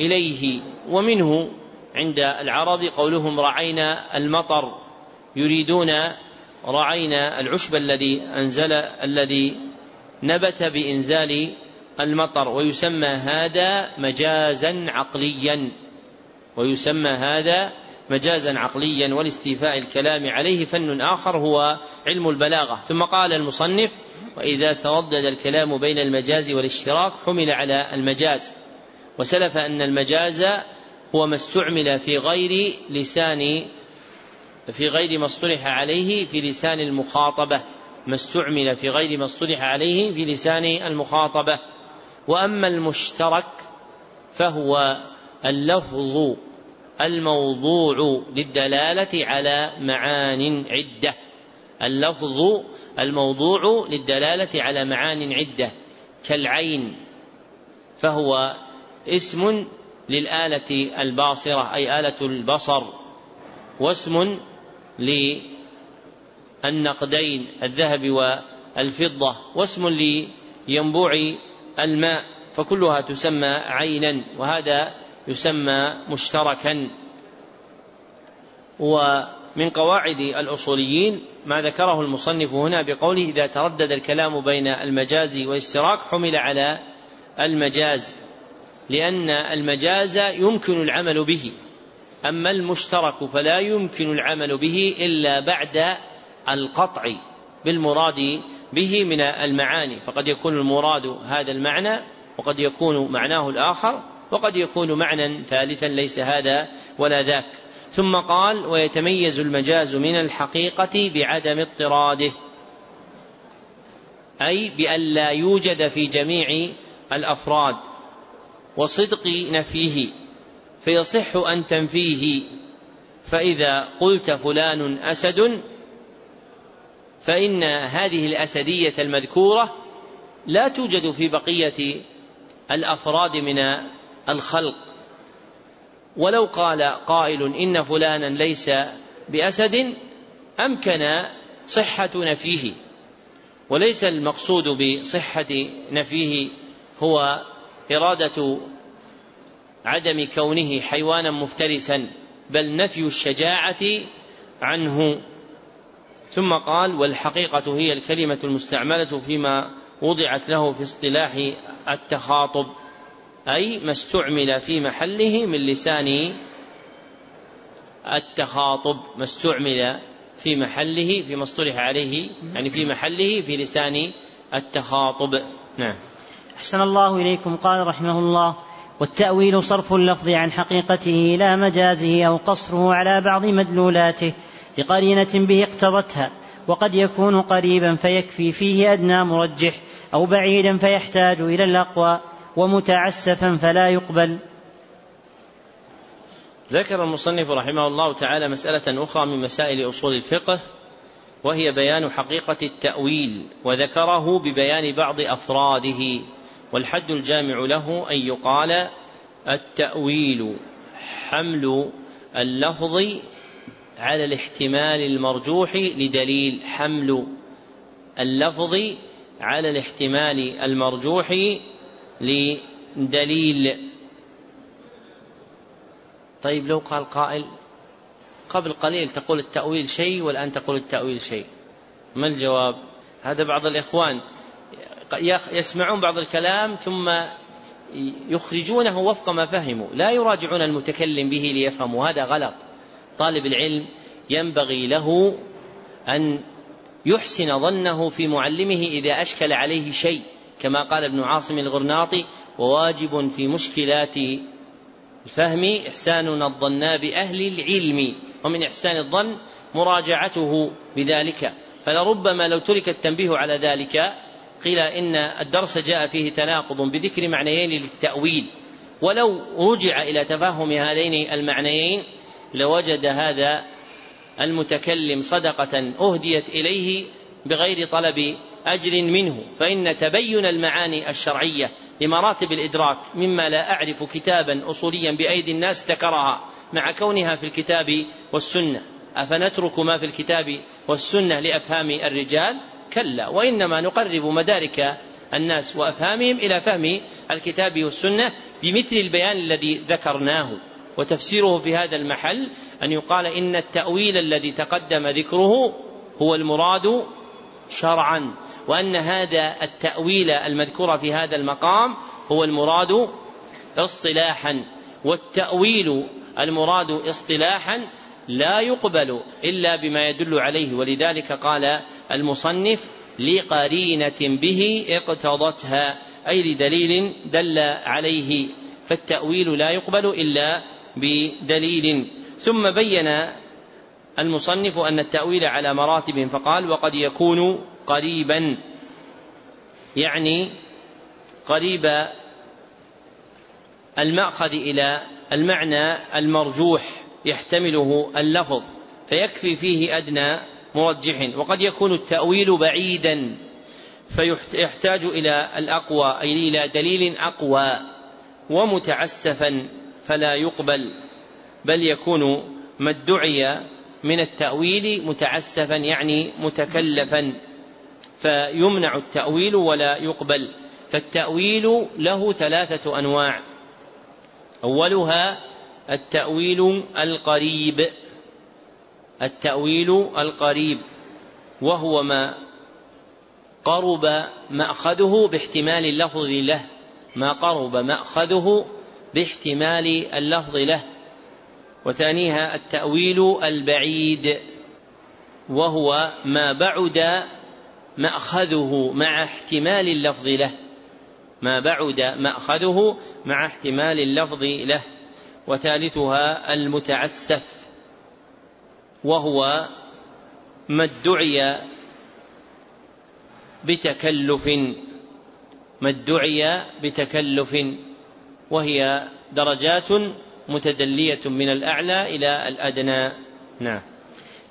إليه ومنه عند العرب قولهم رعينا المطر يريدون رعينا العشب الذي أنزل الذي نبت بإنزال المطر ويسمى هذا مجازا عقليا ويسمى هذا مجازا عقليا ولاستيفاء الكلام عليه فن آخر هو علم البلاغة. ثم قال المصنف وإذا تردد الكلام بين المجاز والاشتراك حمل على المجاز. وسلف أن المجاز هو ما استعمل في غير لسان في غير ما اصطلح عليه في لسان المخاطبة. ما استعمل في غير ما اصطلح عليه في لسان المخاطبة. وأما المشترك فهو اللفظ الموضوع للدلالة على معان عدة. اللفظ الموضوع للدلالة على معان عدة. كالعين فهو اسم للآلة الباصرة أي آلة البصر. واسم للنقدين الذهب والفضة. واسم لينبوع الماء فكلها تسمى عينا وهذا يسمى مشتركا. ومن قواعد الأصوليين ما ذكره المصنف هنا بقوله إذا تردد الكلام بين المجاز والاشتراك حمل على المجاز. لأن المجاز يمكن العمل به أما المشترك فلا يمكن العمل به إلا بعد القطع بالمراد به من المعاني فقد يكون المراد هذا المعنى وقد يكون معناه الآخر وقد يكون معنى ثالثا ليس هذا ولا ذاك. ثم قال ويتميز المجاز من الحقيقة بعدم اضطراده أي بأن لا يوجد في جميع الأفراد. وصدق نفيه فيصح أن تنفيه. فإذا قلت فلان أسد فإن هذه الأسدية المذكورة لا توجد في بقية الأفراد من الخلق. ولو قال قائل إن فلانا ليس بأسد أمكن صحة نفيه. وليس المقصود بصحة نفيه هو إرادة عدم كونه حيوانا مفترسا بل نفي الشجاعة عنه. ثم قال والحقيقة هي الكلمة المستعملة فيما وضعت له في اصطلاح التخاطب أي ما استعمل في محله من لسان التخاطب ما استعمل في محله فيما اصطلح عليه يعني في محله في لسان التخاطب. نعم. أحسن الله إليكم. قال رحمه الله والتأويل صرف اللفظ عن حقيقته إلى مجازه أو قصره على بعض مدلولاته لقرينة به اقتضتها وقد يكون قريبا فيكفي فيه أدنى مرجح أو بعيدا فيحتاج إلى الأقوى ومتعسفا فلا يقبل. ذكر المصنف رحمه الله تعالى مسألة أخرى من مسائل أصول الفقه وهي بيان حقيقة التأويل وذكره ببيان بعض أفراده. والحد الجامع له أن يقال التأويل حمل اللفظ على الاحتمال المرجوح لدليل حمل اللفظ على الاحتمال المرجوح لدليل. طيب لو قال قائل قبل قليل تقول التأويل شيء والآن تقول التأويل شيء. ما الجواب؟ هذا بعض الإخوان يسمعون بعض الكلام ثم يخرجونه وفق ما فهموا. لا يراجعون المتكلم به ليفهموا. هذا غلط. طالب العلم ينبغي له أن يحسن ظنه في معلمه إذا أشكل عليه شيء كما قال ابن عاصم الغرناطي وواجب في مشكلات الفهم إحساننا الظن بأهل العلم ومن إحسان الظن مراجعته بذلك. فلربما لو ترك التنبيه على ذلك قيل إن الدرس جاء فيه تناقض بذكر معنيين للتأويل. ولو رجع إلى تفهم هذين المعنيين لوجد هذا المتكلم صدقة أهديت إليه بغير طلب أجر منه. فإن تبين المعاني الشرعية لمراتب الإدراك مما لا أعرف كتابا أصوليا بأيدي الناس ذكرها مع كونها في الكتاب والسنة. أفنترك ما في الكتاب والسنة لأفهام الرجال؟ كلا وإنما نقرب مدارك الناس وأفهامهم إلى فهم الكتاب والسنة بمثل البيان الذي ذكرناه. وتفسيره في هذا المحل أن يقال إن التأويل الذي تقدم ذكره هو المراد شرعا وأن هذا التأويل المذكور في هذا المقام هو المراد اصطلاحا والتأويل المراد اصطلاحا لا يقبل إلا بما يدل عليه ولذلك قال المصنف لقرينة به اقتضتها أي لدليل دل عليه فالتأويل لا يقبل إلا بدليل. ثم بين المصنف أن التأويل على مراتب فقال وقد يكون قريبا يعني قريب المأخذ إلى المعنى المرجوح. يحتمله اللفظ فيكفي فيه أدنى مرجح وقد يكون التأويل بعيدا فيحتاج إلى الأقوى أي إلى دليل أقوى ومتعسفا فلا يقبل بل يكون ما ادعي من التأويل متعسفا يعني متكلفا فيمنع التأويل ولا يقبل فالتأويل له ثلاثة أنواع أولها التأويل القريب. التأويل القريب. وهو ما قرب مأخذه باحتمال اللفظ له. ما قرب مأخذه باحتمال اللفظ له. وثانيها التأويل البعيد. وهو ما بعد مأخذه مع احتمال اللفظ له. ما بعد مأخذه مع احتمال اللفظ له. وثالثها المتعسف وهو ما ادعي بتكلف ما ادعي بتكلف وهي درجات متدلية من الأعلى إلى الأدنى. نعم.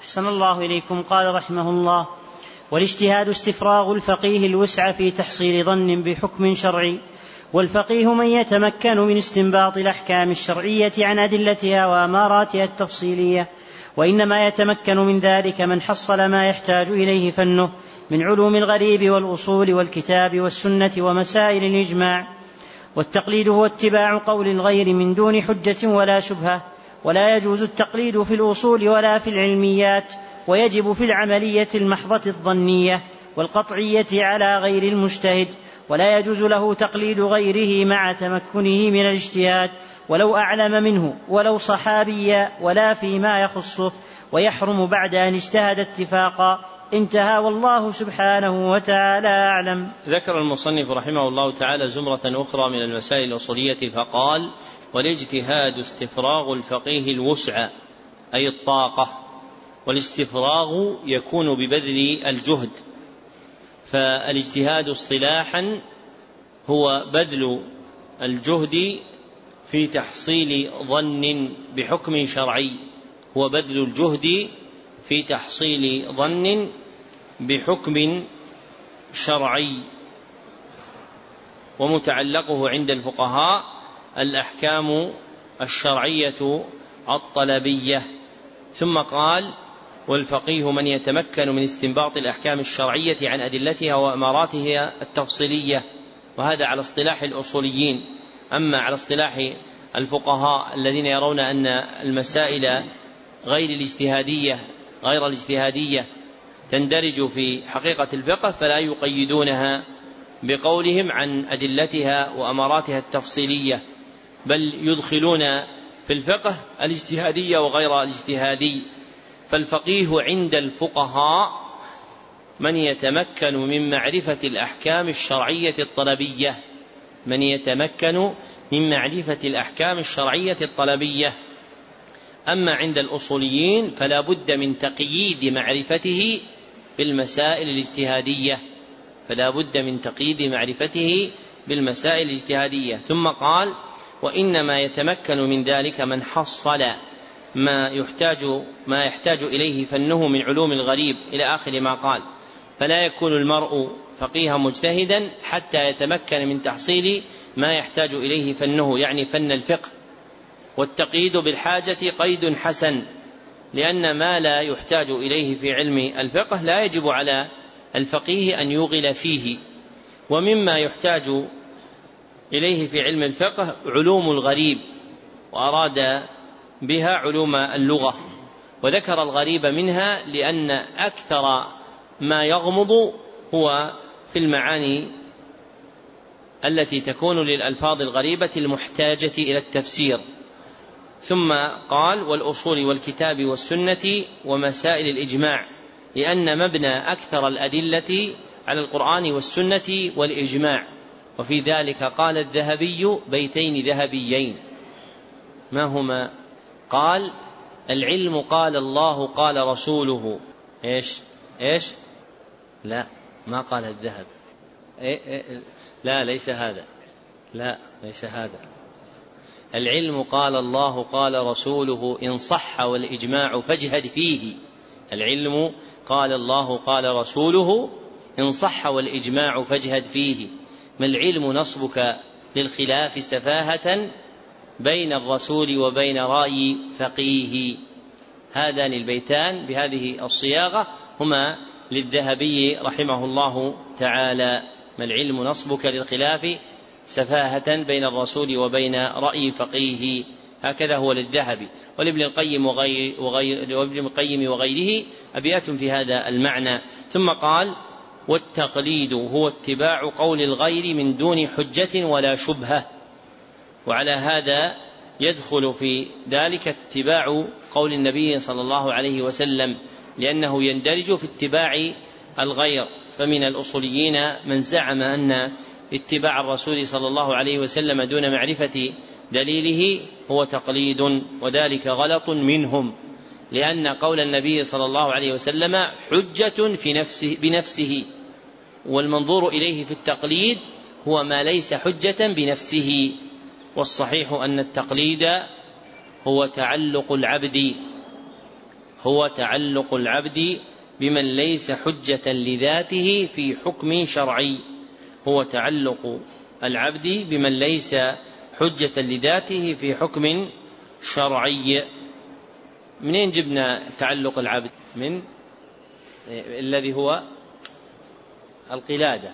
أحسن الله إليكم. قال رحمه الله والاجتهاد استفراغ الفقيه الوسع في تحصيل ظن بحكم شرعي والفقيه من يتمكن من استنباط الأحكام الشرعية عن أدلتها وأماراتها التفصيلية وإنما يتمكن من ذلك من حصل ما يحتاج إليه فنه من علوم الغريب والأصول والكتاب والسنة ومسائل الإجماع والتقليد هو اتباع قول الغير من دون حجة ولا شبهة ولا يجوز التقليد في الأصول ولا في العلميات ويجب في العملية المحضة الظنية والقطعية على غير المجتهد ولا يجوز له تقليد غيره مع تمكنه من الاجتهاد ولو أعلم منه ولو صحابيا ولا فيما يخصه ويحرم بعد أن اجتهد اتفاقا. انتهى والله سبحانه وتعالى أعلم. ذكر المصنف رحمه الله تعالى زمرة أخرى من المسائل الأصولية فقال والاجتهاد استفراغ الفقيه الوسع أي الطاقة والاستفراغ يكون ببذل الجهد. فالاجتهاد اصطلاحا هو بذل الجهد في تحصيل ظن بحكم شرعي هو بذل الجهد في تحصيل ظن بحكم شرعي ومتعلقه عند الفقهاء الأحكام الشرعية الطلبية. ثم قال والفقيه من يتمكن من استنباط الأحكام الشرعية عن أدلتها وأماراتها التفصيلية وهذا على اصطلاح الأصوليين. أما على اصطلاح الفقهاء الذين يرون أن المسائل غير الاجتهادية غير الاجتهادية تندرج في حقيقة الفقه فلا يقيدونها بقولهم عن أدلتها وأماراتها التفصيلية. بل يدخلون في الفقه الاجتهادية وغير الاجتهادي. فالفقيه عند الفقهاء من يتمكن من معرفة الأحكام الشرعية الطلبية. من يتمكن من معرفة الأحكام الشرعية الطلبية. أما عند الأصوليين فلا بد من تقييد معرفته بالمسائل الاجتهادية. فلا بد من تقييد معرفته بالمسائل الاجتهادية. ثم قال وإنما يتمكن من ذلك من حصل ما يحتاج ما يحتاج إليه فنه من علوم الغريب إلى آخر ما قال. فلا يكون المرء فقيها مجتهدا حتى يتمكن من تحصيل ما يحتاج إليه فنه يعني فن الفقه. والتقييد بالحاجة قيد حسن لأن ما لا يحتاج إليه في علم الفقه لا يجب على الفقيه أن يوغل فيه. ومما يحتاج إليه في علم الفقه علوم الغريب وأراد بها علوم اللغة وذكر الغريب منها لأن أكثر ما يغمض هو في المعاني التي تكون للألفاظ الغريبة المحتاجة إلى التفسير. ثم قال والأصول والكتاب والسنة ومسائل الإجماع لأن مبنى أكثر الأدلة على القرآن والسنة والإجماع. وفي ذلك قال الذهبي بيتين ذهبيين. ما هما؟ قال العلم قال الله قال رسوله. إيش؟ إيش؟ لا ما قال الذهب. إيه إيه لا ليس هذا. لا ليس هذا. العلم قال الله قال رسوله إن صح والإجماع فاجهد فيه. العلم قال الله قال رسوله إن صح والإجماع فاجهد فيه. ما العلم نصبك للخلاف سفاهة بين الرسول وبين رأي فقيه؟ هذان البيتان بهذه الصياغة هما للذهبي رحمه الله تعالى. ما العلم نصبك للخلاف سفاهة بين الرسول وبين رأي فقيه؟ هكذا هو للذهبي. ولابن القيم وغير, وغير وابن القيم وغيره أبيات في هذا المعنى. ثم قال والتقليد هو اتباع قول الغير من دون حجة ولا شبهة. وعلى هذا يدخل في ذلك اتباع قول النبي صلى الله عليه وسلم لأنه يندرج في اتباع الغير. فمن الأصوليين من زعم أن اتباع الرسول صلى الله عليه وسلم دون معرفة دليله هو تقليد وذلك غلط منهم. لأن قول النبي صلى الله عليه وسلم حجة في نفسه بنفسه والمنظور إليه في التقليد هو ما ليس حجة بنفسه والصحيح أن التقليد هو تعلق العبد هو تعلق العبد بمن ليس حجة لذاته في حكم شرعي هو تعلق العبد بمن ليس حجة لذاته في حكم شرعي. منين جبنا تعلق العبد؟ من؟ الذي هو القلادة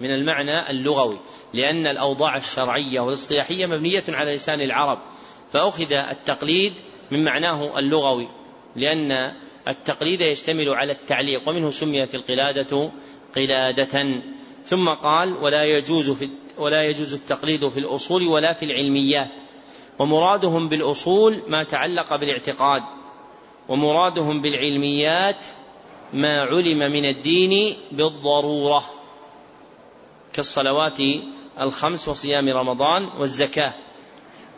من المعنى اللغوي لأن الأوضاع الشرعية والاصطلاحية مبنية على لسان العرب فأخذ التقليد من معناه اللغوي لأن التقليد يشتمل على التعليق ومنه سميت القلادة قلادة. ثم قال ولا يجوز في ولا يجوز التقليد في الأصول ولا في العلميات ومرادهم بالأصول ما تعلق بالاعتقاد ومرادهم بالعلميات ما علم من الدين بالضرورة كالصلوات الخمس وصيام رمضان والزكاة.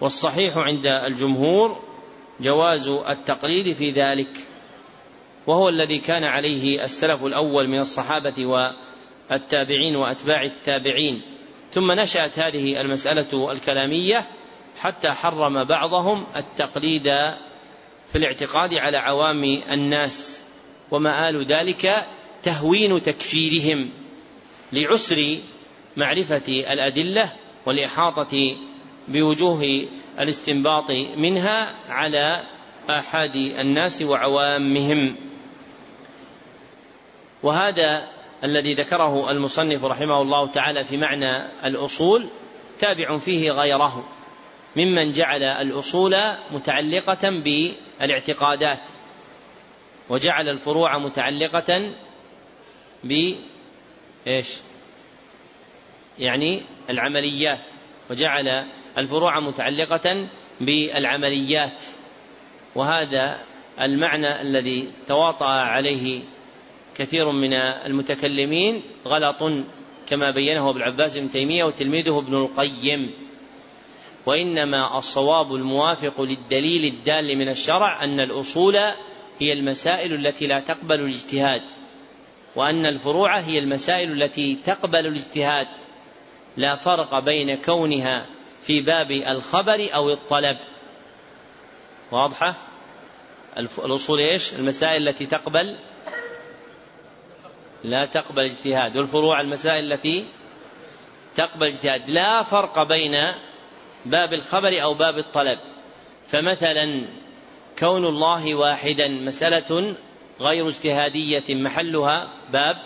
والصحيح عند الجمهور جواز التقليد في ذلك وهو الذي كان عليه السلف الأول من الصحابة والتابعين وأتباع التابعين. ثم نشأت هذه المسألة الكلامية حتى حرم بعضهم التقليد في الاعتقاد على عوام الناس ومآل ذلك تهوين تكفيرهم لعسر معرفة الأدلة والإحاطة بوجوه الاستنباط منها على آحاد الناس وعوامهم. وهذا الذي ذكره المصنف رحمه الله تعالى في معنى الأصول تابع فيه غيره. ممن جعل الأصول متعلقة بالاعتقادات وجعل الفروع متعلقة ب إيش؟ يعني العمليات وجعل الفروع متعلقة بالعمليات وهذا المعنى الذي تواطأ عليه كثير من المتكلمين غلط كما بينه ابن عباس بن تيمية وتلميذه ابن القيم وإنما الصواب الموافق للدليل الدال من الشرع أن الأصول هي المسائل التي لا تقبل الاجتهاد وأن الفروع هي المسائل التي تقبل الاجتهاد. لا فرق بين كونها في باب الخبر أو الطلب. واضحة؟ الأصول إيش؟ المسائل التي تقبل لا تقبل اجتهاد والفروع المسائل التي تقبل اجتهاد لا فرق بين باب الخبر أو باب الطلب. فمثلا كون الله واحدا مسألة غير اجتهادية محلها باب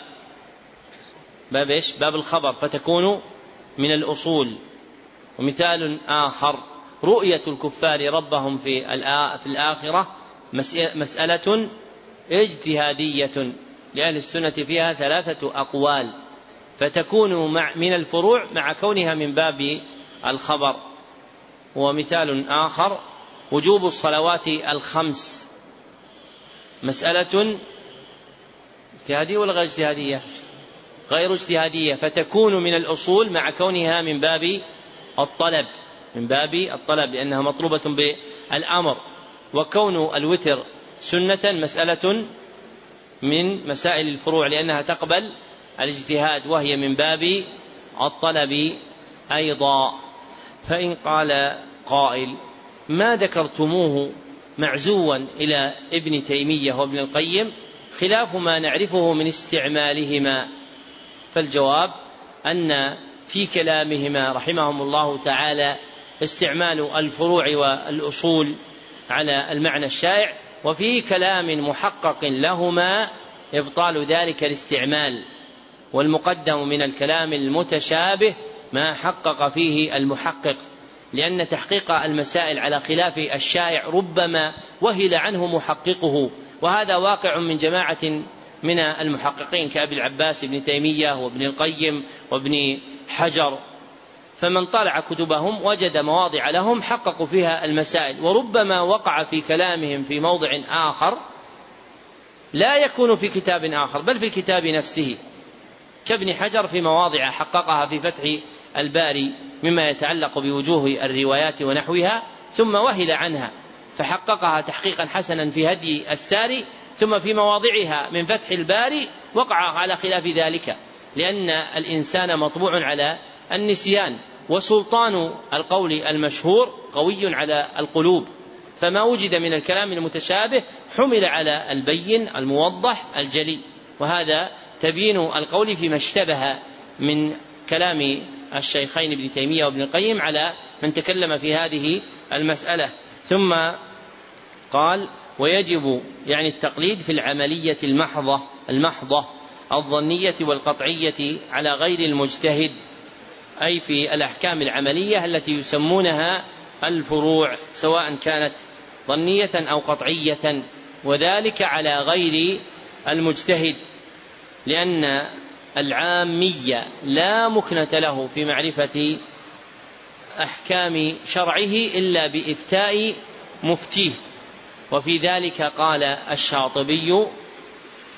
باب إيش؟ باب الخبر. فتكون من الأصول. ومثال آخر رؤية الكفار ربهم في الآخرة مسألة اجتهادية. لأهل السنة فيها ثلاثة أقوال. فتكون مع من الفروع مع كونها من باب الخبر. ومثال آخر وجوب الصلوات الخمس. مسألة اجتهادية ولا غير اجتهادية؟ غير اجتهادية. فتكون من الأصول مع كونها من باب الطلب من باب الطلب لأنها مطلوبة بالأمر. وكون الوتر سنة مسألة من مسائل الفروع لأنها تقبل الاجتهاد وهي من باب الطلب أيضا. فإن قال قائل ما ذكرتموه معزوا إلى ابن تيمية وابن القيم خلاف ما نعرفه من استعمالهما. فالجواب أن في كلامهما رحمهم الله تعالى استعمال الفروع والأصول على المعنى الشائع وفي كلام محقق لهما إبطال ذلك الاستعمال والمقدم من الكلام المتشابه ما حقق فيه المحقق لأن تحقيق المسائل على خلاف الشائع ربما وهل عنه محققه. وهذا واقع من جماعة من المحققين كأبي العباس بن تيمية وابن القيم وابن حجر. فمن طالع كتبهم وجد مواضع لهم حققوا فيها المسائل وربما وقع في كلامهم في موضع آخر لا يكون في كتاب آخر بل في الكتاب نفسه. كابن حجر في مواضع حققها في فتح الباري مما يتعلق بوجوه الروايات ونحوها ثم وهل عنها فحققها تحقيقا حسنا في هدي الساري ثم في مواضعها من فتح الباري وقع على خلاف ذلك. لأن الإنسان مطبوع على النسيان وسلطان القول المشهور قوي على القلوب. فما وجد من الكلام المتشابه حمل على البين الموضح الجلي. وهذا تبيين القول فيما اشتبه من كلام الشيخين ابن تيمية وابن القيم على من تكلم في هذه المسألة. ثم قال ويجب يعني التقليد في العملية المحضة المحضة الظنية والقطعية على غير المجتهد أي في الأحكام العملية التي يسمونها الفروع سواء كانت ظنية أو قطعية وذلك على غير المجتهد لأن العامية لا مكنة له في معرفة أحكام شرعه إلا بإفتاء مفتيه. وفي ذلك قال الشاطبي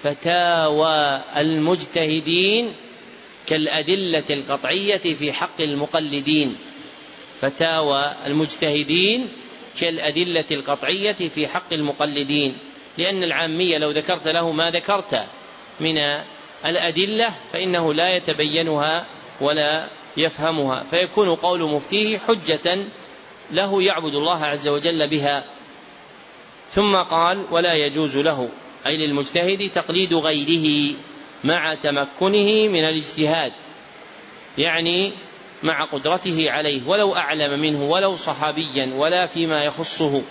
فتاوى المجتهدين كالأدلة القطعية في حق المقلدين. فتاوى المجتهدين كالأدلة القطعية في حق المقلدين. لأن العامية لو ذكرت له ما ذكرت من الأدلة فإنه لا يتبينها ولا يفهمها فيكون قول مفتيه حجة له يعبد الله عز وجل بها. ثم قال ولا يجوز له أي للمجتهد تقليد غيره مع تمكنه من الاجتهاد يعني مع قدرته عليه ولو أعلم منه ولو صحابيا ولا فيما يخصه.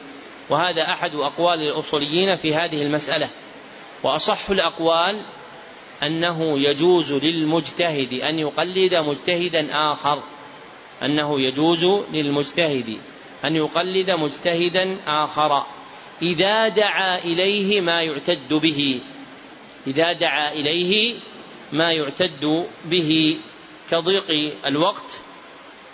وهذا أحد أقوال الأصوليين في هذه المسألة. وأصح الأقوال أنه يجوز للمجتهد أن يقلد مجتهدا آخر. أنه يجوز للمجتهد أن يقلد مجتهدا آخر. إذا دعا إليه ما يعتد به. إذا دعا إليه ما يعتد به. كضيق الوقت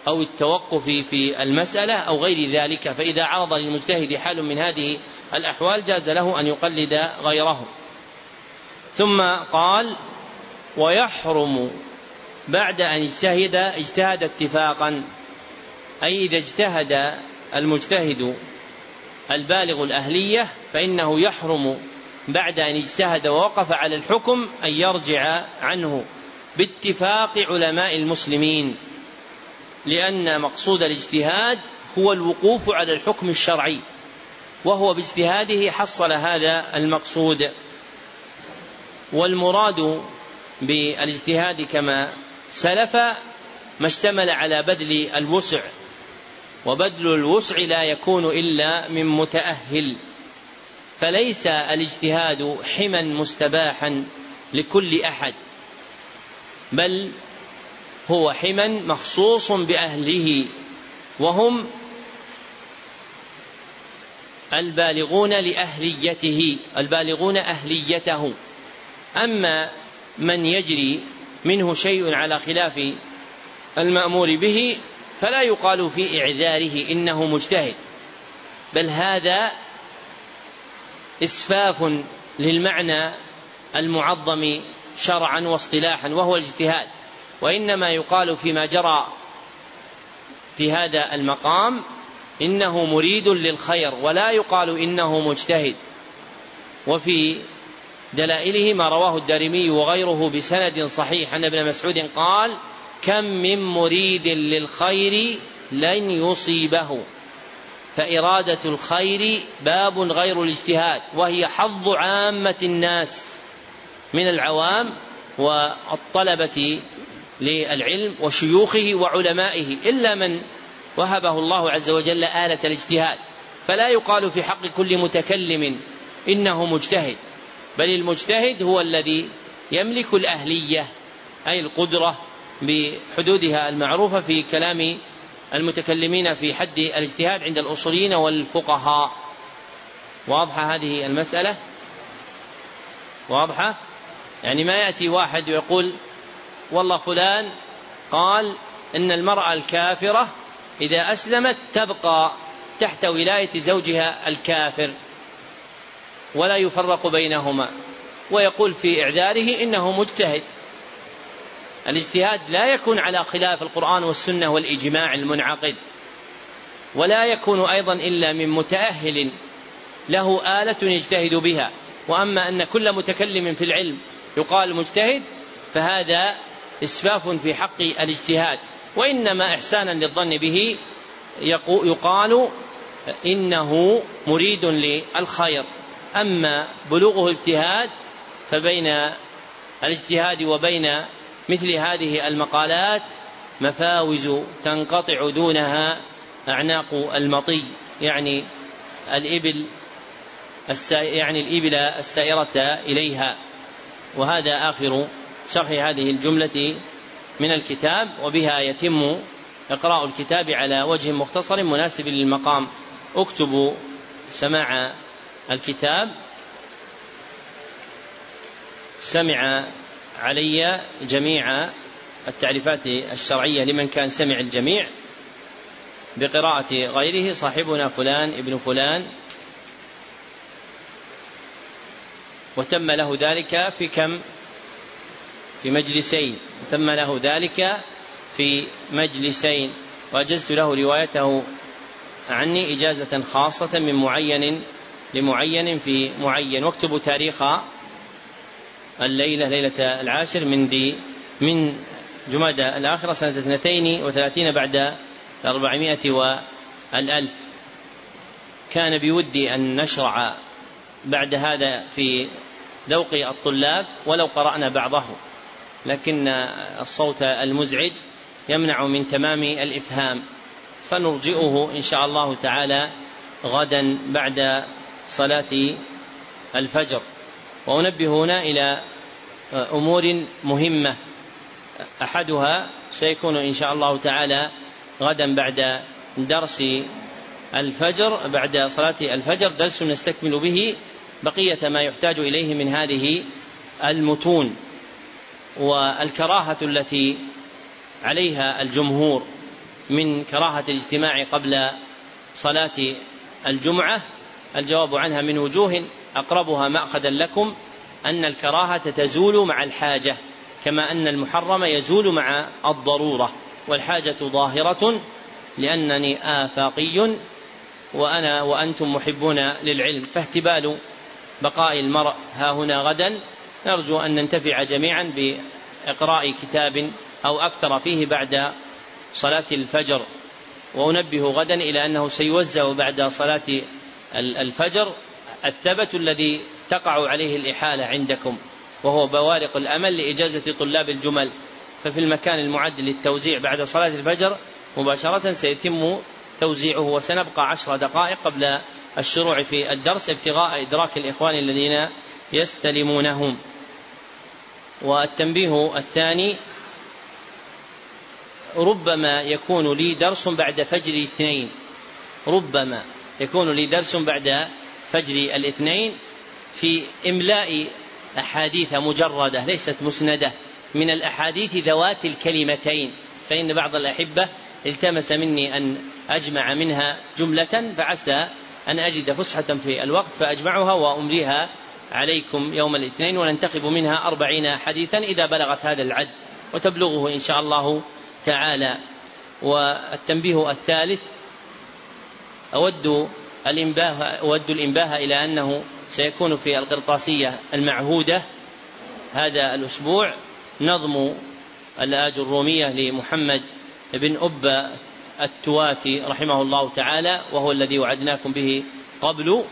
أو التوقف في المسألة أو غير ذلك. فإذا عرض للمجتهد حال من هذه الأحوال جاز له أن يقلد غيره. ثم قال ويحرم بعد أن اجتهد اجتهد اتفاقا أي إذا اجتهد المجتهد البالغ الأهلية فإنه يحرم بعد أن اجتهد ووقف على الحكم أن يرجع عنه باتفاق علماء المسلمين لأن مقصود الاجتهاد هو الوقوف على الحكم الشرعي وهو باجتهاده حصل هذا المقصود. والمراد بالاجتهاد كما سلف ما اشتمل على بذل الوسع وبذل الوسع لا يكون إلا من متأهل فليس الاجتهاد حما مستباحا لكل أحد بل هو حما مخصوص بأهله وهم البالغون لأهليته البالغون أهليته. أما من يجري منه شيء على خلاف المأمور به فلا يقال في إعذاره إنه مجتهد بل هذا إسفاف للمعنى المعظم شرعا واصطلاحا وهو الاجتهاد وإنما يقال فيما جرى في هذا المقام إنه مريد للخير ولا يقال إنه مجتهد وفي دلائله ما رواه الدارمي وغيره بسند صحيح. أن ابن مسعود قال كم من مريد للخير لن يصيبه. فإرادة الخير باب غير الاجتهاد وهي حظ عامة الناس من العوام والطلبة للعلم وشيوخه وعلمائه. إلا من وهبه الله عز وجل آلة الاجتهاد. فلا يقال في حق كل متكلم إنه مجتهد. بل المجتهد هو الذي يملك الأهلية أي القدرة بحدودها المعروفة في كلام المتكلمين في حد الاجتهاد عند الأصوليين والفقهاء. واضحة هذه المسألة؟ واضحة؟ يعني ما يأتي واحد ويقول والله فلان قال إن المرأة الكافرة إذا أسلمت تبقى تحت ولاية زوجها الكافر. ولا يفرق بينهما. ويقول في إعذاره إنه مجتهد. الاجتهاد لا يكون على خلاف القرآن والسنة والإجماع المنعقد. ولا يكون أيضا إلا من متأهل له آلة يجتهد بها. وأما أن كل متكلم في العلم يقال مجتهد فهذا إسفاف في حق الاجتهاد. وإنما إحسانا للظن به يقال إنه مريد للخير. أما بلوغه اجتهاد فبين الاجتهاد وبين مثل هذه المقالات مفاوز تنقطع دونها أعناق المطي يعني الإبل يعني الإبل السائرة إليها. وهذا آخر شرح هذه الجملة من الكتاب وبها يتم إقراء الكتاب على وجه مختصر مناسب للمقام. اكتبوا سماع الكتاب سمع علي جميع التعريفات الشرعية لمن كان سمع الجميع بقراءة غيره صاحبنا فلان ابن فلان. وتم له ذلك في كم؟ في مجلسين. تم له ذلك في مجلسين. وأجزت له روايته عني إجازة خاصة من معين لمعين في معين. واكتبوا تاريخ الليلة ليلة العاشر من دي من جمادى الآخرة سنة اثنتين وثلاثين بعد الأربعمائة والألف. كان بودي أن نشرع بعد هذا في ذوق الطلاب ولو قرأنا بعضه لكن الصوت المزعج يمنع من تمام الإفهام. فنرجئه إن شاء الله تعالى غدا بعد صلاة الفجر. وأنبه هنا إلى أمور مهمة. أحدها سيكون إن شاء الله تعالى غدا بعد درس الفجر بعد صلاة الفجر. درس نستكمل به بقية ما يحتاج إليه من هذه المتون. والكراهة التي عليها الجمهور من كراهة الاجتماع قبل صلاة الجمعة الجواب عنها من وجوه أقربها مأخذا لكم أن الكراهة تزول مع الحاجة كما أن المحرم يزول مع الضرورة والحاجة ظاهرة لأنني آفاقي وأنا وأنتم محبون للعلم فاهتبال بقاء المرء ها هنا غدا. نرجو أن ننتفع جميعا بإقراء كتاب أو أكثر فيه بعد صلاة الفجر. وأنبه غدا إلى أنه سيوزع بعد صلاة الفجر الثبت الذي تقع عليه الإحالة عندكم وهو بوارق الأمل لإجازة طلاب الجمل. ففي المكان المعد للتوزيع بعد صلاة الفجر مباشرة سيتم توزيعه وسنبقى عشر دقائق قبل الشروع في الدرس ابتغاء إدراك الإخوان الذين يستلمونهم. والتنبيه الثاني ربما يكون لي درس بعد فجر اثنين. ربما. يكون لي درس بعد فجر الاثنين في إملاء أحاديث مجردة ليست مسندة من الأحاديث ذوات الكلمتين. فإن بعض الأحبة التمس مني أن أجمع منها جملة فعسى أن أجد فسحة في الوقت فأجمعها وأمليها عليكم يوم الاثنين وننتخب منها أربعين حديثا إذا بلغت هذا العد. وتبلغه إن شاء الله تعالى. والتنبيه الثالث أود الإنباه أود الإنباه إلى أنه سيكون في القرطاسية المعهودة هذا الأسبوع نظم الآج الرومية لمحمد بن أب التواتي رحمه الله تعالى وهو الذي وعدناكم به قبل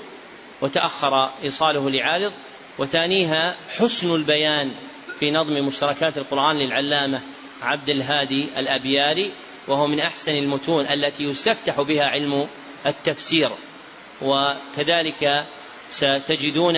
وتأخر إيصاله لعارض وثانيها حسن البيان في نظم مشتركات القرآن للعلامة عبد الهادي الأبياري وهو من أحسن المتون التي يستفتح بها علم التفسير وكذلك ستجدون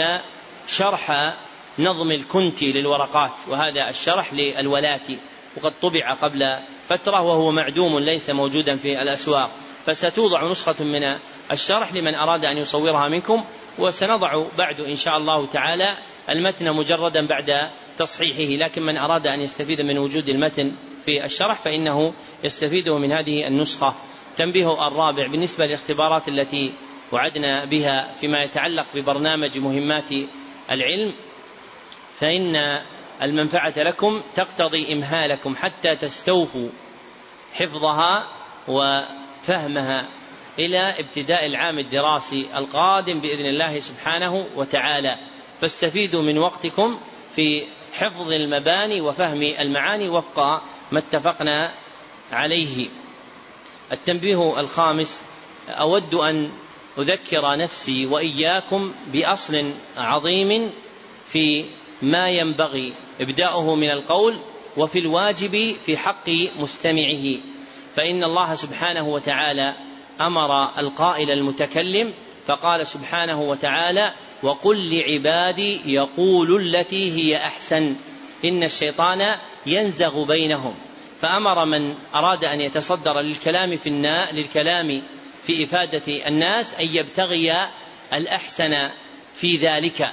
شرح نظم الكنتي للورقات وهذا الشرح للولاتي وقد طبع قبل فترة وهو معدوم ليس موجودا في الأسواق. فستوضع نسخة من الشرح لمن أراد أن يصورها منكم وسنضع بعد إن شاء الله تعالى المتن مجردا بعد تصحيحه. لكن من أراد أن يستفيد من وجود المتن في الشرح فإنه يستفيده من هذه النسخة. تنبيه الرابع بالنسبة للاختبارات التي وعدنا بها فيما يتعلق ببرنامج مهمات العلم فإن المنفعة لكم تقتضي إمهالكم حتى تستوفوا حفظها وفهمها إلى ابتداء العام الدراسي القادم بإذن الله سبحانه وتعالى. فاستفيدوا من وقتكم في حفظ المباني وفهم المعاني وفق ما اتفقنا عليه. التنبيه الخامس أود أن أذكر نفسي وإياكم بأصل عظيم في ما ينبغي إبداؤه من القول وفي الواجب في حق مستمعه. فإن الله سبحانه وتعالى أمر القائل المتكلم فقال سبحانه وتعالى وقل لعبادي يقول التي هي أحسن إن الشيطان ينزغ بينهم. فأمر من أراد أن يتصدر للكلام في الناء للكلام في إفادة الناس أن يبتغي الأحسن في ذلك.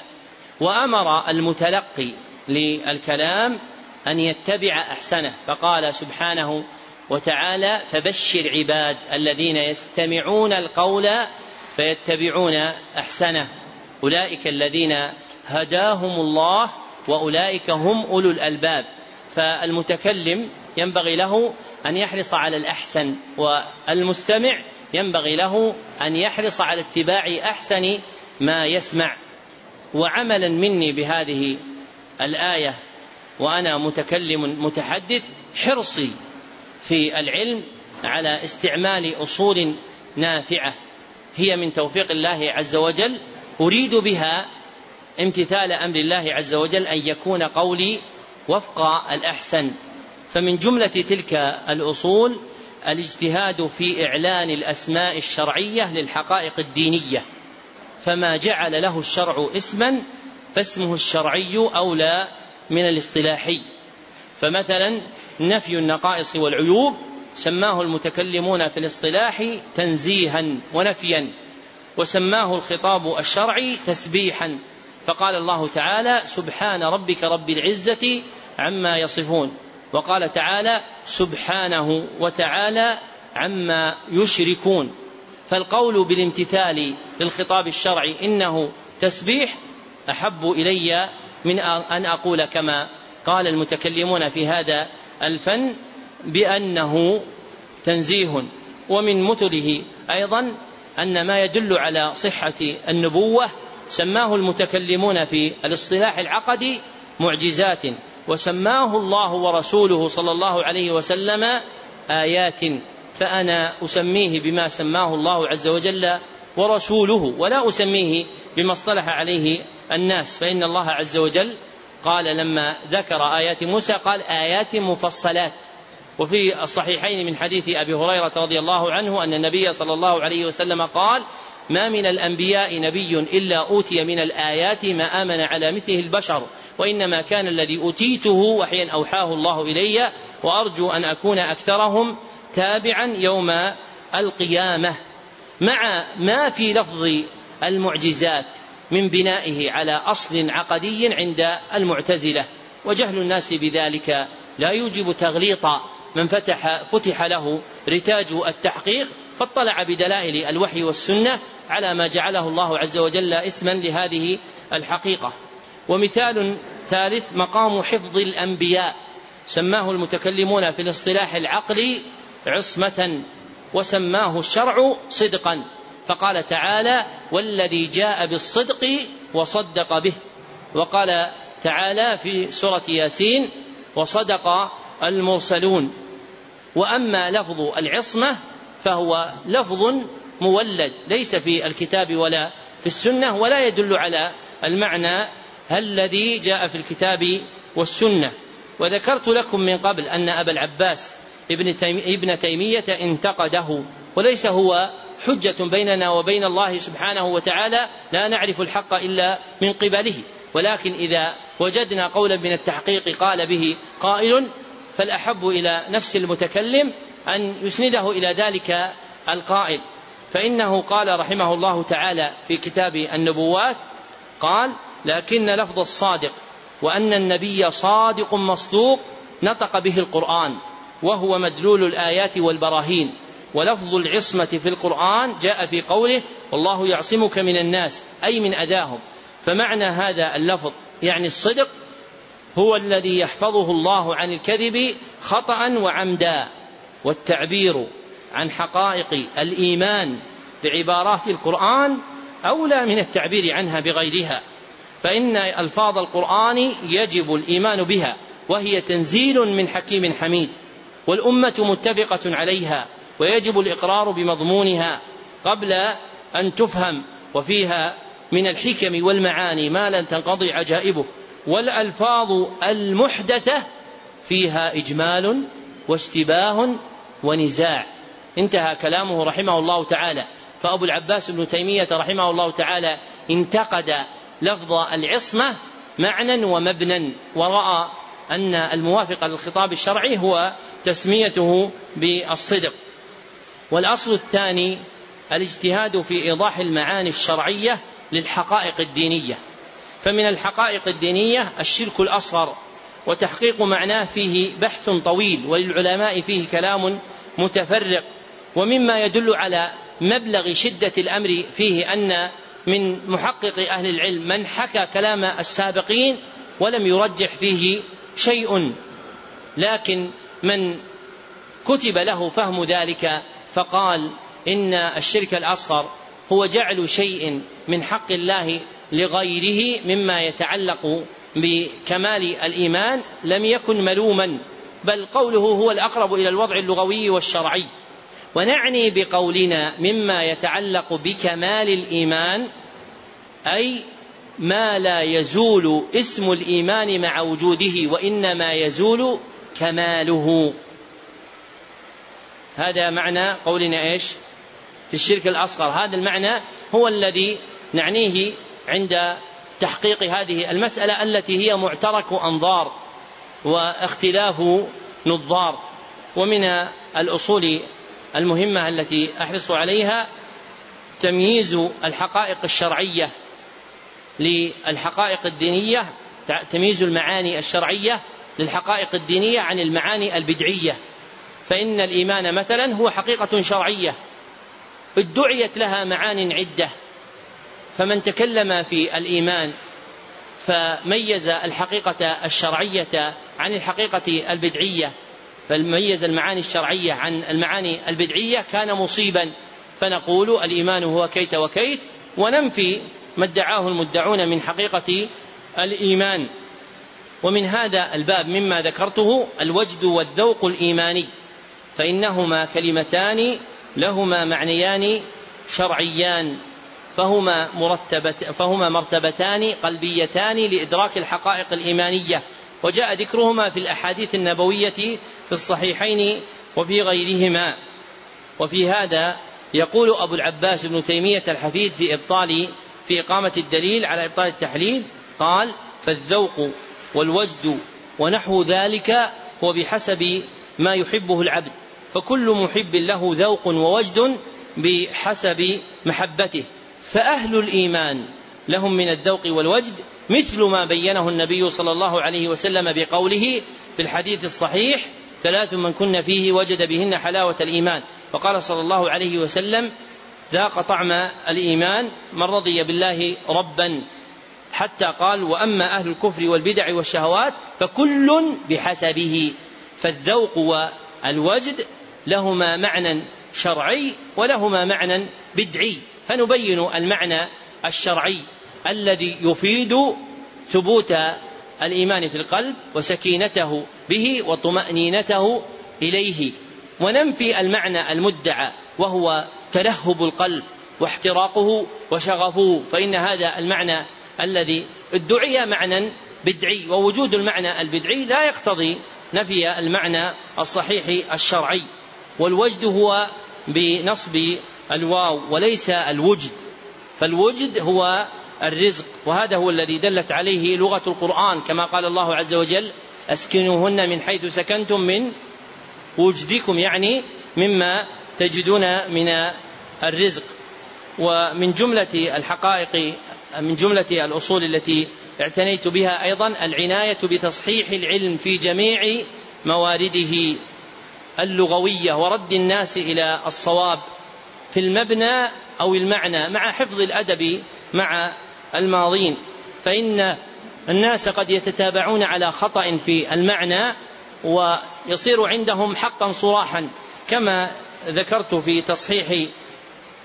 وأمر المتلقي للكلام أن يتبع أحسنه فقال سبحانه وتعالى فبشر عباد الذين يستمعون القول فيتبعون أحسنه. أولئك الذين هداهم الله وأولئك هم أولو الألباب. فالمتكلم ينبغي له أن يحرص على الأحسن والمستمع ينبغي له أن يحرص على اتباع أحسن ما يسمع. وعملا مني بهذه الآية وأنا متكلم متحدث حرصي في العلم على استعمال أصول نافعة. هي من توفيق الله عز وجل. أريد بها امتثال أمر الله عز وجل أن يكون قولي وفق الأحسن. فمن جملة تلك الأصول الاجتهاد في إعلان الأسماء الشرعية للحقائق الدينية فما جعل له الشرع اسما فاسمه الشرعي أولى من الاصطلاحي. فمثلا نفي النقائص والعيوب سماه المتكلمون في الاصطلاح تنزيها ونفيا وسماه الخطاب الشرعي تسبيحا. فقال الله تعالى سبحان ربك رب العزة عما يصفون. وقال تعالى سبحانه وتعالى عما يشركون. فالقول بالامتثال للخطاب الشرعي إنه تسبيح أحب إلي من أن أقول كما قال المتكلمون في هذا الفن بأنه تنزيه. ومن مثله أيضا أن ما يدل على صحة النبوة سماه المتكلمون في الاصطلاح العقدي معجزات. وسماه الله ورسوله صلى الله عليه وسلم آيات فأنا أسميه بما سماه الله عز وجل ورسوله ولا أسميه بما اصطلح عليه الناس فإن الله عز وجل قال لما ذكر آيات موسى قال آيات مفصلات. وفي الصحيحين من حديث أبي هريرة رضي الله عنه أن النبي صلى الله عليه وسلم قال ما من الأنبياء نبي إلا أوتي من الآيات ما آمن على مثله البشر. وإنما كان الذي أوتيته وحيا أوحاه الله إلي وأرجو أن أكون أكثرهم تابعا يوم القيامة مع ما في لفظ المعجزات من بنائه على أصل عقدي عند المعتزلة. وجهل الناس بذلك لا يوجب تغليط من فتح فتح له رتاج التحقيق فاطلع بدلائل الوحي والسنة على ما جعله الله عز وجل اسما لهذه الحقيقة. ومثال ثالث مقام حفظ الأنبياء سماه المتكلمون في الاصطلاح العقلي عصمة وسماه الشرع صدقا فقال تعالى والذي جاء بالصدق وصدق به وقال تعالى في سورة ياسين وصدق المرسلون وأما لفظ العصمة فهو لفظ مولد ليس في الكتاب ولا في السنة ولا يدل على المعنى الذي جاء في الكتاب والسنة. وذكرت لكم من قبل أن أبا العباس ابن, ابن تيمية انتقده وليس هو حجة بيننا وبين الله سبحانه وتعالى لا نعرف الحق إلا من قبله. ولكن إذا وجدنا قولا من التحقيق قال به قائل فالأحب إلى نفس المتكلم أن يسنده إلى ذلك القائل. فإنه قال رحمه الله تعالى في كتاب النبوات قال لكن لفظ الصادق وأن النبي صادق مصدوق نطق به القرآن وهو مدلول الآيات والبراهين ولفظ العصمة في القرآن جاء في قوله والله يعصمك من الناس أي من أذاهم. فمعنى هذا اللفظ يعني الصدق هو الذي يحفظه الله عن الكذب خطأ وعمدا والتعبير عن حقائق الإيمان بعبارات القرآن أولى من التعبير عنها بغيرها. فإن ألفاظ القرآن يجب الإيمان بها وهي تنزيل من حكيم حميد والأمة متفقة عليها ويجب الإقرار بمضمونها قبل أن تفهم وفيها من الحكم والمعاني ما لن تنقضي عجائبه. والألفاظ المحدثة فيها إجمال واشتباه ونزاع. انتهى كلامه رحمه الله تعالى. فأبو العباس بن تيمية رحمه الله تعالى انتقد لفظ العصمة معنى ومبنى ورأى أن الموافق للخطاب الشرعي هو تسميته بالصدق. والأصل الثاني الاجتهاد في إيضاح المعاني الشرعية للحقائق الدينية. فمن الحقائق الدينية الشرك الأصغر وتحقيق معناه فيه بحث طويل وللعلماء فيه كلام متفرق. ومما يدل على مبلغ شدة الأمر فيه أن من محقق أهل العلم من حكى كلام السابقين ولم يرجح فيه شيء. لكن من كتب له فهم ذلك فقال إن الشرك الأصغر هو جعل شيء من حق الله لغيره مما يتعلق بكمال الإيمان لم يكن ملوما بل قوله هو الأقرب إلى الوضع اللغوي والشرعي. ونعني بقولنا مما يتعلق بكمال الإيمان أي ما لا يزول اسم الإيمان مع وجوده وإنما يزول كماله. هذا معنى قولنا إيش؟ في الشرك الأصغر. هذا المعنى هو الذي نعنيه عند تحقيق هذه المسألة التي هي معترك أنظار واختلاف نظار. ومن الأصول المهمة التي أحرص عليها تمييز الحقائق الشرعية للحقائق الدينية تمييز المعاني الشرعية للحقائق الدينية عن المعاني البدعية. فإن الإيمان مثلا هو حقيقة شرعية. ادعيت لها معان عدة. فمن تكلم في الإيمان فميز الحقيقة الشرعية عن الحقيقة البدعية. فميز المعاني الشرعية عن المعاني البدعية كان مصيبا. فنقول الإيمان هو كيت وكيت وننفي ما ادعاه المدعون من حقيقة الإيمان. ومن هذا الباب مما ذكرته الوجد والذوق الإيماني فإنهما كلمتان لهما معنيان شرعيان فهما مرتبة فهما مرتبتان قلبيتان لإدراك الحقائق الإيمانية. وجاء ذكرهما في الأحاديث النبوية في الصحيحين وفي غيرهما. وفي هذا يقول أبو العباس ابن تيمية الحفيد في إبطال في إقامة الدليل على إبطال التحليل قال فالذوق والوجد ونحو ذلك هو بحسب ما يحبه العبد فكل محب له ذوق ووجد بحسب محبته فأهل الإيمان لهم من الذوق والوجد مثل ما بينه النبي صلى الله عليه وسلم بقوله في الحديث الصحيح ثلاث من كن فيه وجد بهن حلاوة الإيمان. وقال صلى الله عليه وسلم ذاق طعم الإيمان من رضي بالله ربا حتى قال وأما أهل الكفر والبدع والشهوات فكل بحسبه فالذوق والوجد لهما معنى شرعي ولهما معنى بدعي فنبين المعنى الشرعي. الذي يفيد ثبوت الإيمان في القلب وسكينته به وطمأنينته إليه. وننفي المعنى المدعى وهو تلهب القلب واحتراقه وشغفه. فإن هذا المعنى الذي ادعي معنى بدعي ووجود المعنى البدعي لا يقتضي نفي المعنى الصحيح الشرعي. والوجد هو بنصب الواو وليس الوجد. فالوجد هو الرزق وهذا هو الذي دلت عليه لغة القرآن كما قال الله عز وجل أسكنوهن من حيث سكنتم من وجدكم يعني مما تجدون من الرزق. ومن جملة الحقائق من جملة الأصول التي اعتنيت بها أيضا العناية بتصحيح العلم في جميع موارده اللغوية ورد الناس إلى الصواب في المبنى أو المعنى مع حفظ الأدب مع الماضين. فإن الناس قد يتتابعون على خطأ في المعنى ويصير عندهم حقا صراحا. كما ذكرت في تصحيح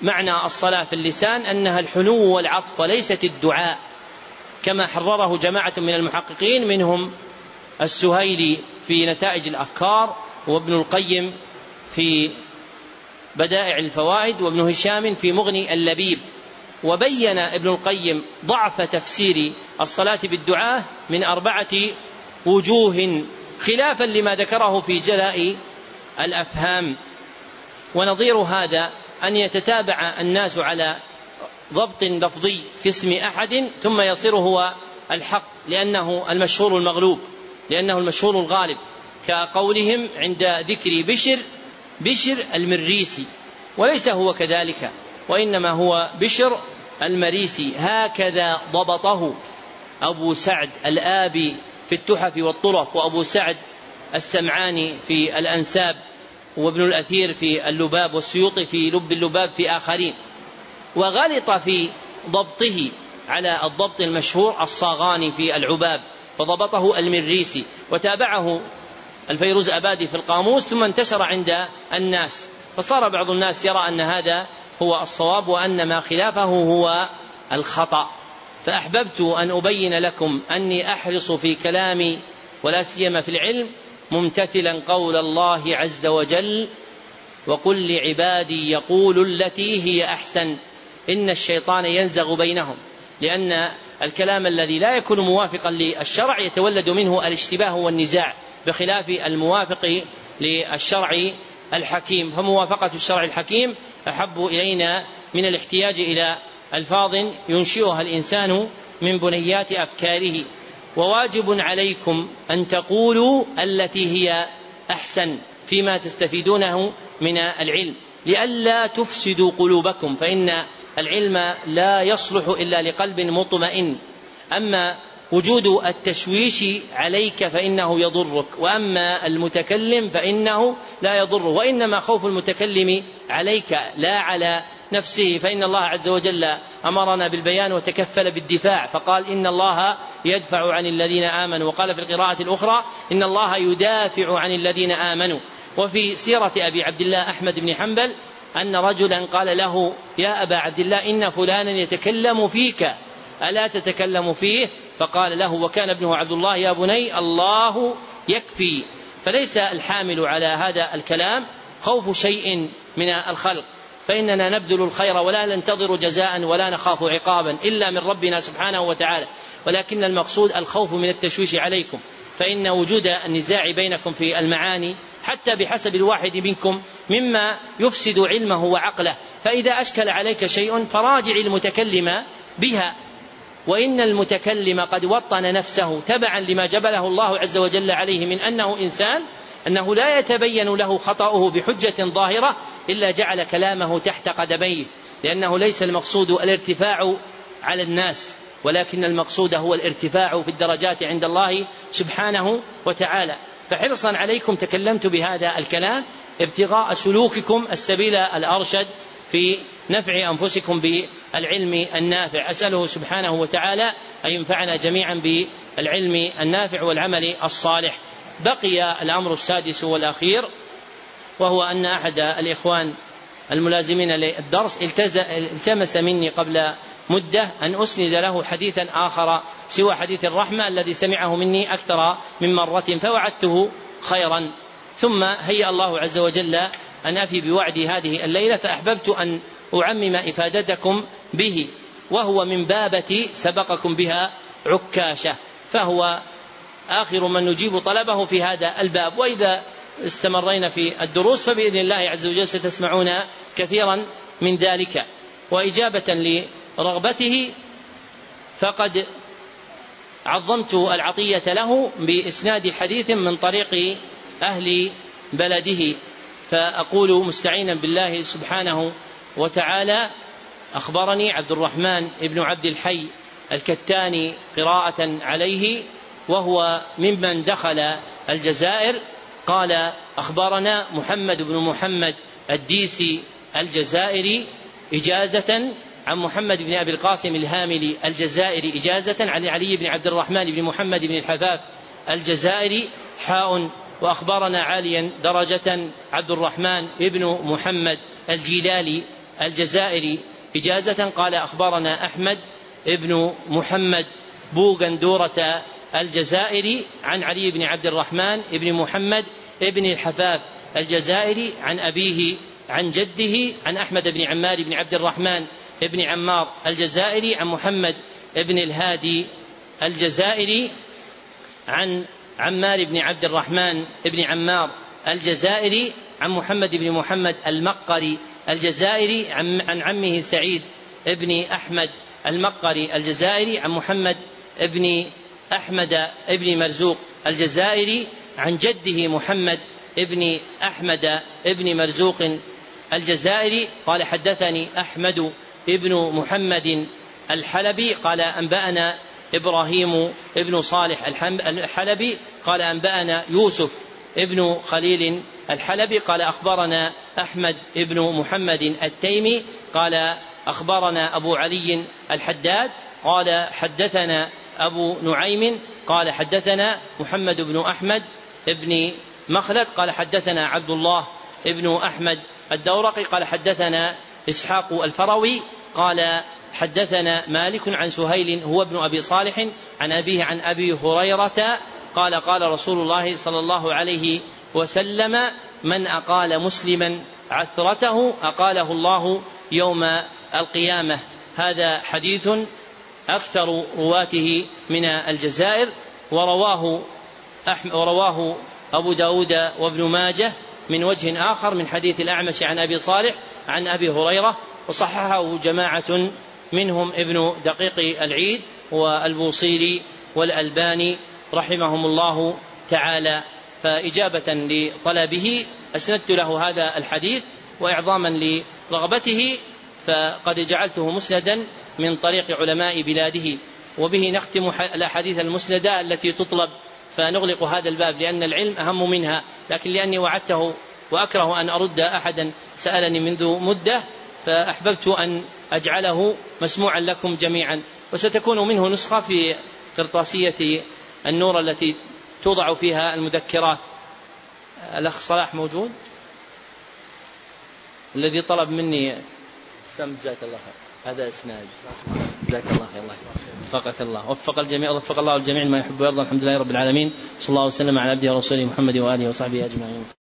معنى الصلاة في اللسان أنها الحنو والعطف وليست الدعاء. كما حرره جماعة من المحققين منهم السهيلي في نتائج الأفكار وابن القيم في بدائع الفوائد وابن هشام في مغني اللبيب. وبين ابن القيم ضعف تفسير الصلاة بالدعاء من أربعة وجوه خلافا لما ذكره في جلاء الأفهام. ونظير هذا أن يتتابع الناس على ضبط لفظي في اسم أحد ثم يصير هو الحق لأنه المشهور المغلوب لأنه المشهور الغالب كقولهم عند ذكر بشر بشر المريسي وليس هو كذلك وإنما هو بشر المريسي. هكذا ضبطه أبو سعد الآبي في التحف والطرف وأبو سعد السمعاني في الأنساب وابن الأثير في اللباب والسيوطي في لب اللباب في آخرين. وغلط في ضبطه على الضبط المشهور الصاغاني في العباب فضبطه المريسي وتابعه الفيروز أبادي في القاموس ثم انتشر عند الناس. فصار بعض الناس يرى أن هذا هو الصواب وأن ما خلافه هو الخطأ. فأحببت أن أبين لكم أني أحرص في كلامي ولا سيما في العلم ممتثلا قول الله عز وجل وقل لعبادي يقول التي هي أحسن. إن الشيطان ينزغ بينهم. لأن الكلام الذي لا يكون موافقا للشرع يتولد منه الاشتباه والنزاع. بخلاف الموافق للشرع الحكيم. فموافقة الشرع الحكيم أحب إلينا من الاحتياج إلى ألفاظ ينشئها الإنسان من بنيات أفكاره. وواجب عليكم أن تقولوا التي هي أحسن فيما تستفيدونه من العلم. لئلا تفسدوا قلوبكم فإن العلم لا يصلح إلا لقلب مطمئن. أما وجود التشويش عليك فإنه يضرك وأما المتكلم فإنه لا يضره وإنما خوف المتكلم عليك لا على نفسه فإن الله عز وجل أمرنا بالبيان وتكفل بالدفاع فقال إن الله يدفع عن الذين آمنوا وقال في القراءة الأخرى إن الله يدافع عن الذين آمنوا. وفي سيرة أبي عبد الله أحمد بن حنبل أن رجلا قال له يا أبا عبد الله إن فلانا يتكلم فيك ألا تتكلم فيه؟ فقال له وكان ابنه عبد الله يا بني الله يكفي. فليس الحامل على هذا الكلام خوف شيء من الخلق. فإننا نبذل الخير ولا ننتظر جزاء ولا نخاف عقابا إلا من ربنا سبحانه وتعالى. ولكن المقصود الخوف من التشويش عليكم. فإن وجود النزاع بينكم في المعاني حتى بحسب الواحد منكم مما يفسد علمه وعقله. فإذا أشكل عليك شيء فراجع المتكلم بها. وإن المتكلم قد وطن نفسه تبعا لما جبله الله عز وجل عليه من أنه إنسان أنه لا يتبين له خطأه بحجة ظاهرة إلا جعل كلامه تحت قدميه لأنه ليس المقصود الارتفاع على الناس ولكن المقصود هو الارتفاع في الدرجات عند الله سبحانه وتعالى. فحرصا عليكم تكلمت بهذا الكلام ابتغاء سلوككم السبيل الأرشد في نفع أنفسكم بالعلم النافع. أسأله سبحانه وتعالى أن ينفعنا جميعا بالعلم النافع والعمل الصالح. بقي الأمر السادس والأخير وهو أن أحد الإخوان الملازمين للدرس التمس مني قبل مدة أن أسند له حديثا آخر سوى حديث الرحمة الذي سمعه مني أكثر من مرة فوعدته خيرا. ثم هيأ الله عز وجل أن أفي بوعدي هذه الليلة فأحببت أن أعمم إفادتكم به وهو من بابة سبقكم بها عكاشة فهو آخر من نجيب طلبه في هذا الباب. وإذا استمرينا في الدروس فبإذن الله عز وجل ستسمعون كثيرا من ذلك. وإجابة رغبته فقد عظمت العطية له بإسناد حديث من طريق أهل بلده. فأقول مستعينا بالله سبحانه وتعالى أخبرني عبد الرحمن بن عبد الحي الكتاني قراءة عليه وهو ممن دخل الجزائر. قال أخبرنا محمد بن محمد الديسي الجزائري إجازة عن محمد بن أبي القاسم الهاملي الجزائري إجازة عن علي بن عبد الرحمن بن محمد بن الحفاف الجزائري. حاء وأخبرنا عاليا درجة عبد الرحمن بن محمد الجيلالي. الجزائري إجازة قال أخبرنا أحمد بن محمد بوغندورة الجزائري عن علي بن عبد الرحمن بن محمد بن الحفاف الجزائري عن أبيه عن جده عن أحمد بن عمار بن عبد الرحمن بن عمار الجزائري عن محمد بن الهادي الجزائري عن عمار بن عبد الرحمن بن عمار الجزائري عن محمد بن محمد المقري الجزائري عن عمه سعيد بن أحمد المقري الجزائري عن محمد بن أحمد بن مرزوق الجزائري عن جده محمد بن أحمد بن مرزوق الجزائري قال حدثني أحمد ابن محمد الحلبي قال أنبأنا إبراهيم ابن صالح الحلبي قال أنبأنا يوسف ابن خليل الحلبي قال أخبرنا أحمد ابن محمد التيمي قال أخبرنا أبو علي الحداد قال حدثنا أبو نعيم قال حدثنا محمد بن أحمد ابن مخلد قال حدثنا عبد الله ابن أحمد الدورقي قال حدثنا إسحاق الفروي قال حدثنا مالك عن سهيل هو ابن أبي صالح عن أبيه عن أبي هريرة قال قال رسول الله صلى الله عليه وسلم من أقال مسلما عثرته أقاله الله يوم القيامة. هذا حديث أكثر رواته من الجزائر ورواه ورواه أبو داود وابن ماجه من وجه آخر من حديث الأعمش عن أبي صالح عن أبي هريرة وصححه جماعة منهم ابن دقيق العيد والبوصيري والألباني رحمهم الله تعالى. فإجابة لطلبه أسندت له هذا الحديث وإعظاما لرغبته فقد جعلته مسندا من طريق علماء بلاده. وبه نختم الأحاديث المسندة التي تطلب فنغلق هذا الباب لأن العلم أهم منها. لكن لأني وعدته وأكره أن أرد أحدا سألني منذ مدة فأحببت أن أجعله مسموعا لكم جميعا. وستكون منه نسخة في قرطاسية النور التي توضع فيها المذكرات. الأخ صلاح موجود؟ الذي طلب مني سم جزاك الله خير. هذا إسناد. جزاك الله خير. الله وفقك الله. وفق الجميع وفق الله الجميع ما يحب ويرضى. الحمد لله رب العالمين. صلى الله وسلم على عبده ورسوله محمد وآله وصحبه أجمعين.